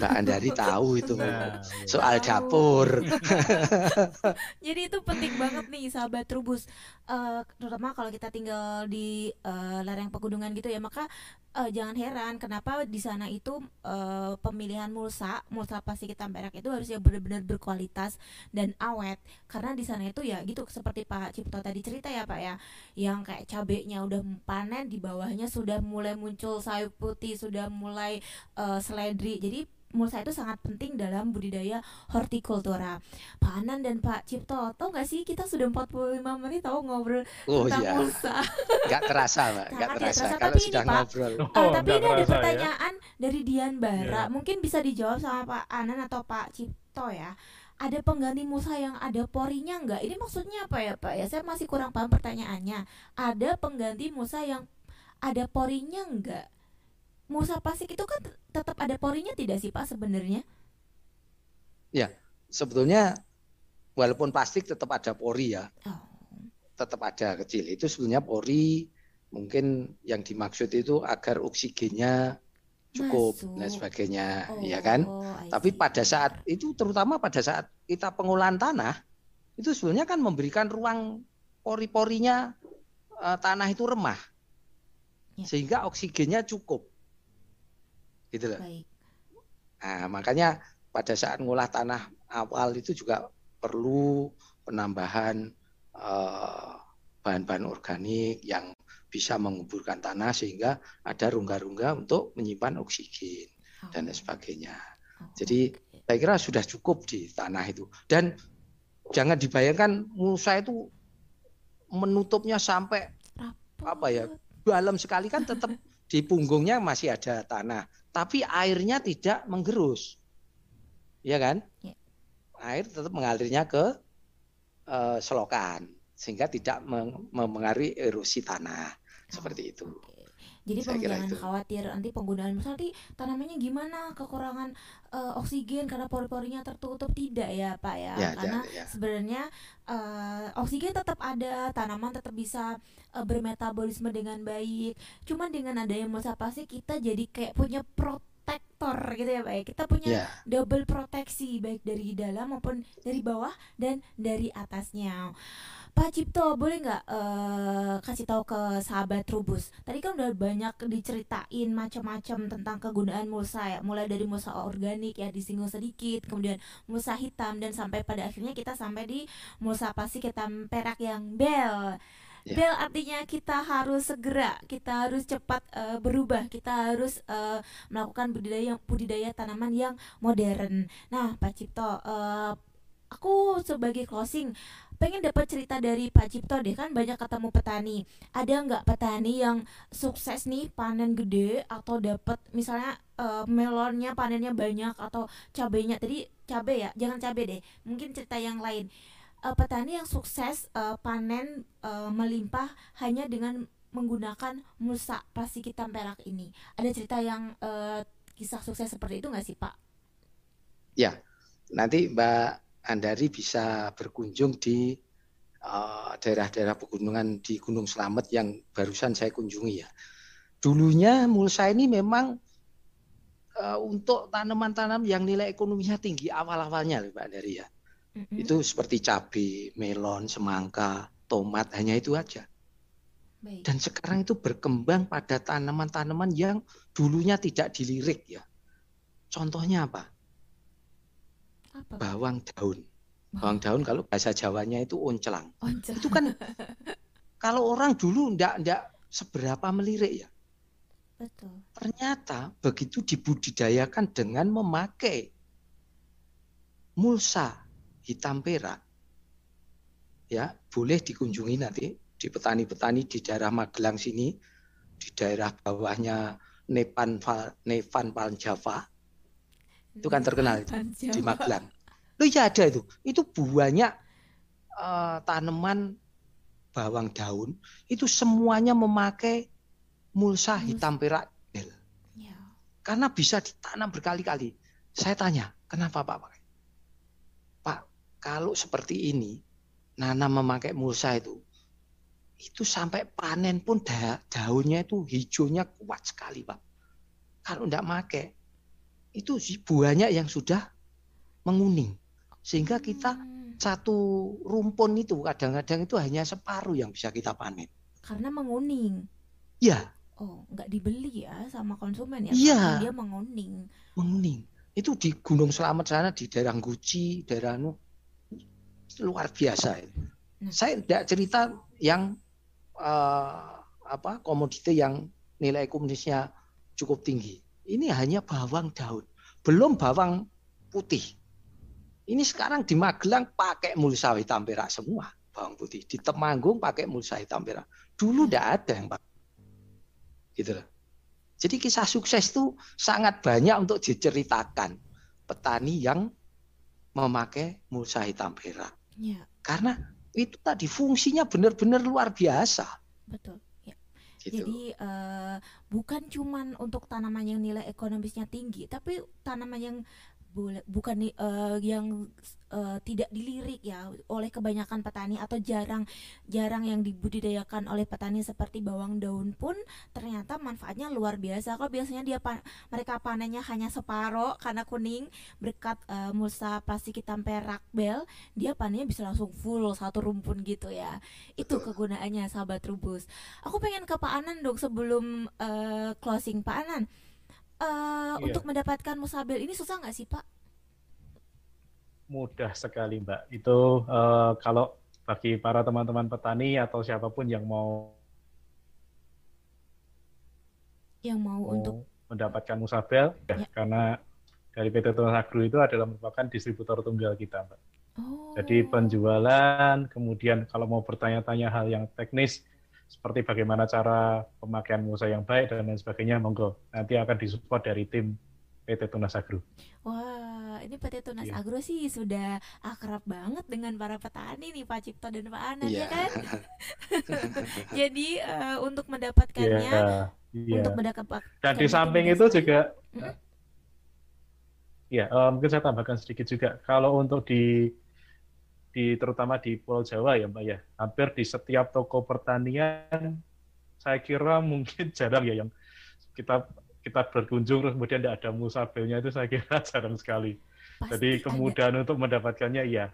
Mbak Andari tahu itu Nah, iya. soal Tahu. dapur. Jadi itu penting banget nih sahabat Trubus, Eh, terutama kalau kita tinggal di eh, lereng pegunungan gitu ya, maka eh, jangan heran kenapa di sana itu eh, pemilihan mulsa, mulsa plastik hitam perak itu harusnya benar-benar berkualitas dan awet, karena di sana itu ya gitu seperti Pak Cipto tadi cerita ya Pak ya, yang kayak cabenya udah panen di bawahnya sudah mulai muncul sayur putih, sudah mulai eh, seledri, jadi mulsa itu sangat penting dalam budidaya hortikultura. Pak Anan dan Pak Cipto, tau gak sih kita sudah 45 menit tahu ngobrol Oh tentang iya, mulsa. nggak terasa, Mbak, Sangat tidak terasa. terasa, Kalau tapi ini, sudah Pak, ngobrol, Oh, tapi ini ada terasa ya. pertanyaan dari Dian Bara, Iya. mungkin bisa dijawab sama Pak Anan atau Pak Cipto ya. Ada pengganti mulsa yang ada porinya nggak? Ini maksudnya apa ya Pak? Ya saya masih kurang paham pertanyaannya. Ada pengganti mulsa yang ada porinya nggak? Mulsa plastik itu kan tet- tetap ada porinya tidak sih Pak sebenarnya? sebetulnya walaupun plastik tetap ada pori ya, Oh, tetap ada kecil. Itu sebenarnya pori mungkin yang dimaksud itu agar oksigennya cukup Masuk. dan sebagainya, oh, ya kan? I Tapi pada saat itu terutama pada saat kita pengolahan tanah itu sebenarnya kan memberikan ruang pori-porinya eh, tanah itu remah Ya. sehingga oksigennya cukup gitu loh. baik. Nah, makanya pada saat ngolah tanah awal itu juga perlu penambahan eh, bahan-bahan organik yang bisa menguburkan tanah sehingga ada rongga-rongga untuk menyimpan oksigen dan lain sebagainya. Oh, Jadi saya kira sudah cukup di tanah itu. Dan jangan dibayangkan mulsa itu menutupnya sampai Rapat. apa ya, dalam sekali kan tetap di punggungnya masih ada tanah, tapi airnya tidak menggerus. Iya kan? Ya. Air tetap mengalirnya ke eh, selokan sehingga tidak meng- memengaruhi erosi tanah seperti itu. Jadi jangan khawatir nanti penggunaan misal nanti tanamannya gimana kekurangan eh, oksigen karena pori-porinya tertutup tidak ya Pak ya? Ya, karena ya, ya. sebenarnya eh, oksigen tetap ada tanaman tetap bisa eh, bermetabolisme dengan baik. Cuman dengan adanya mulsa plastik kita jadi kayak punya protektor gitu ya Pak ya? Kita punya Ya, double proteksi baik dari dalam maupun dari bawah dan dari atasnya. Pak Cipto boleh nggak eh, kasih tahu ke sahabat Trubus? Tadi kan udah banyak diceritain macam-macam tentang kegunaan mulsa ya, mulai dari mulsa organik ya disinggung sedikit, kemudian mulsa hitam dan sampai pada akhirnya kita sampai di mulsa plastik hitam perak yang bel. Ya. Bel artinya kita harus segera, kita harus cepat eh, berubah, kita harus eh, melakukan budidaya budidaya tanaman yang modern. Nah, Pak Cipto, eh, aku sebagai closing pengen dapat cerita dari Pak Cipto deh kan banyak ketemu petani. Ada nggak petani yang sukses nih panen gede atau dapat misalnya eh, melonnya panennya banyak atau cabenya tadi cabe ya, jangan cabe deh. Mungkin cerita yang lain. Eh, petani yang sukses eh, panen eh, melimpah hanya dengan menggunakan mulsa plastik hitam perak ini. Ada cerita yang eh, kisah sukses seperti itu nggak sih Pak? nanti Mbak Andari bisa berkunjung di eh, daerah-daerah pegunungan di Gunung Slamet yang barusan saya kunjungi ya. Dulunya mulsa ini memang eh, untuk tanaman-tanaman yang nilai ekonominya tinggi awal-awalnya Mbak Andari ya. Mm-mm. Itu seperti cabai, melon, semangka, tomat, hanya itu aja. Baik. Dan sekarang itu berkembang pada tanaman-tanaman yang dulunya tidak dilirik ya. Contohnya apa? Apa? Bawang daun. Bawang daun kalau bahasa Jawanya itu oncelang. Onca. Itu kan kalau orang dulu ndak ndak seberapa melirik ya. Betul. Ternyata begitu dibudidayakan dengan memakai mulsa hitam perak, ya boleh dikunjungi nanti di petani-petani di daerah Magelang sini, di daerah bawahnya Nepan Nevan Paljava itu kan terkenal itu, di Magelang. Loh ya ada itu. Itu banyak eh, tanaman bawang daun itu semuanya memakai mulsa hitam perak. Ya. Karena bisa ditanam berkali-kali. Saya tanya, kenapa Pak pakai? Pak, kalau seperti ini, nanam memakai mulsa itu, itu sampai panen pun da daunnya itu hijaunya kuat sekali Pak. Kalau tidak pakai itu buahnya yang sudah menguning. Sehingga kita hmm. satu rumpun itu kadang-kadang itu hanya separuh yang bisa kita panen. Karena menguning? Ya oh nggak dibeli ya sama konsumen ya? Iya. Dia menguning. Menguning. Itu di Gunung Selamat sana di daerah Guci daerah nu luar biasa nah. saya tidak cerita yang uh, apa komoditi yang nilai komunisnya cukup tinggi ini hanya bawang daun belum bawang putih ini sekarang di Magelang pakai mulsa hitam perak semua bawang putih. Di Temanggung pakai mulsa hitam perak. Dulu tidak ada yang pakai. Gitu loh. Jadi kisah sukses itu sangat banyak untuk diceritakan petani yang memakai mulsa hitam perak. Ya. Karena itu tadi fungsinya benar-benar luar biasa. Betul. Gitu. Jadi uh, bukan cuman untuk tanaman yang nilai ekonomisnya tinggi, tapi tanaman yang bukan uh, yang uh, tidak dilirik ya oleh kebanyakan petani atau jarang jarang yang dibudidayakan oleh petani seperti bawang daun pun ternyata manfaatnya luar biasa. Kok biasanya dia pa mereka panennya hanya separoh karena kuning berkat uh, mulsa plastik hitam perak bel dia panennya bisa langsung full satu rumpun gitu ya. Itu kegunaannya sahabat rubus. Aku pengen ke Pak Anan dong sebelum uh, closing. Pak Anan uh, iya. untuk mendapatkan musabel ini susah nggak sih Pak? Mudah sekali Mbak. Itu uh, kalau bagi para teman-teman petani atau siapa pun yang mau yang mau, mau untuk mendapatkan musabel, ya. ya. karena dari PT Tunas Agro itu adalah merupakan distributor tunggal kita, Mbak. Oh. Jadi penjualan, kemudian kalau mau bertanya-tanya hal yang teknis, seperti bagaimana cara pemakaian mulsa yang baik dan lain sebagainya, monggo. Nanti akan disupport dari tim PT Tunas Agro. Wah, ini PT Tunas yeah. Agro sih sudah akrab banget dengan para petani nih Pak Cipto dan Pak Anan yeah. ya kan. Jadi uh, untuk mendapatkannya, yeah. Yeah. untuk mendapatkan dan di samping itu juga, hmm? ya uh, mungkin saya tambahkan sedikit juga. Kalau untuk di di terutama di Pulau Jawa ya Mbak ya, hampir di setiap toko pertanian saya kira mungkin jarang ya yang kita kita berkunjung terus kemudian tidak ada musabelnya itu saya kira jarang sekali. Pasti Jadi kemudahan ada. untuk mendapatkannya iya.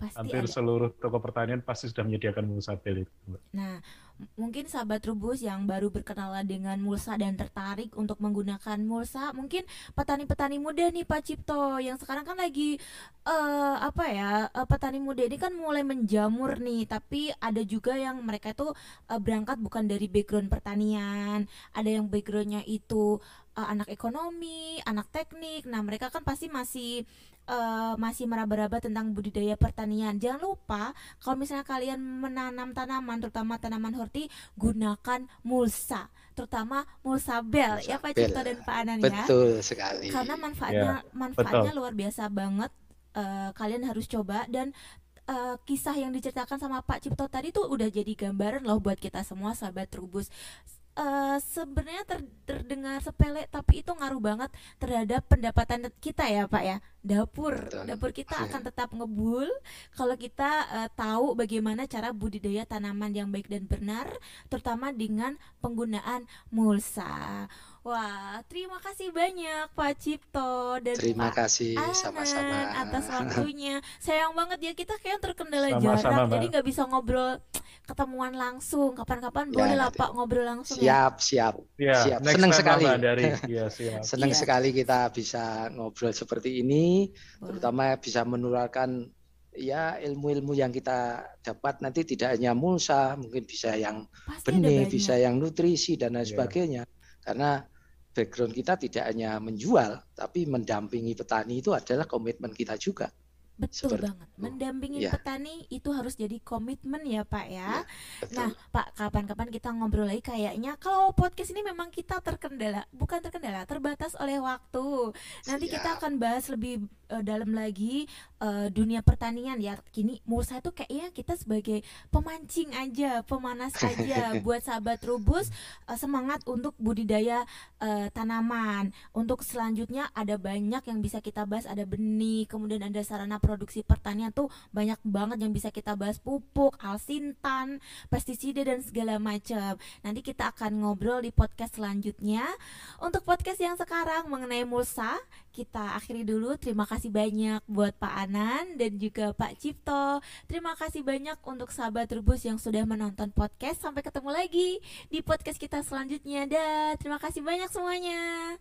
Pasti Hampir ada. seluruh toko pertanian pasti sudah menyediakan mulsabel itu. Nah, mungkin sahabat rubus yang baru berkenalan dengan mulsa dan tertarik untuk menggunakan mulsa, mungkin petani-petani muda nih Pak Cipto yang sekarang kan lagi uh, apa ya uh, petani muda ini kan mulai menjamur nih, tapi ada juga yang mereka itu uh, berangkat bukan dari background pertanian, ada yang backgroundnya itu uh, anak ekonomi, anak teknik. Nah mereka kan pasti masih uh, masih meraba-raba tentang budidaya pertanian. Jangan lupa kalau misalnya kalian menanam tanaman, terutama tanaman horti, gunakan mulsa, terutama mulsa bel ya Pak Cipto dan Pak Anan ya. Betul sekali. Karena manfaatnya ya, manfaatnya betul. luar biasa banget. Uh, kalian harus coba dan uh, kisah yang diceritakan sama Pak Cipto tadi tuh udah jadi gambaran loh buat kita semua sahabat Trubus uh, sebenarnya ter, terdengar sepele tapi itu ngaruh banget terhadap pendapatan kita ya Pak ya. Dapur Betul. dapur kita iya. akan tetap ngebul kalau kita uh, tahu bagaimana cara budidaya tanaman yang baik dan benar terutama dengan penggunaan mulsa. Wah, terima kasih banyak Pak Cipto dan terima Pak kasih sama-sama atas waktunya. Sayang banget ya kita kayak terkendala sama -sama, jarak, jadi nggak bisa ngobrol ketemuan langsung. Kapan-kapan ya, boleh lah Pak ngobrol langsung. Ya? Siap, ya? siap, ya, siap. Senang sekali. Dari, ya, siap. Senang ya. sekali kita bisa ngobrol seperti ini, Boleh. terutama bisa menularkan ya ilmu-ilmu yang kita dapat nanti tidak hanya mulsa, mungkin bisa yang Pasti benih, bisa yang nutrisi dan lain yeah. sebagainya. Karena background kita tidak hanya menjual, tapi mendampingi petani itu adalah komitmen kita juga. Betul Seperti, banget. Mendampingi ya. petani itu harus jadi komitmen ya Pak ya. ya nah Pak, kapan-kapan kita ngobrol lagi kayaknya kalau podcast ini memang kita terkendala, bukan terkendala, terbatas oleh waktu. Nanti Siap. kita akan bahas lebih uh, dalam lagi uh, dunia pertanian ya. Kini Mulsa itu kayaknya kita sebagai pemancing aja pemanas aja buat sahabat rubus uh, semangat untuk budidaya uh, tanaman. Untuk selanjutnya ada banyak yang bisa kita bahas ada benih kemudian ada sarana produksi pertanian tuh banyak banget yang bisa kita bahas pupuk alsintan pestisida dan segala macam nanti kita akan ngobrol di podcast selanjutnya. Untuk podcast yang sekarang mengenai Mulsa kita akhiri dulu. Terima kasih banyak buat Pak Anan dan juga Pak Cipto. Terima kasih banyak untuk sahabat Rubus yang sudah menonton podcast. Sampai ketemu lagi di podcast kita selanjutnya. Dah, terima kasih banyak semuanya.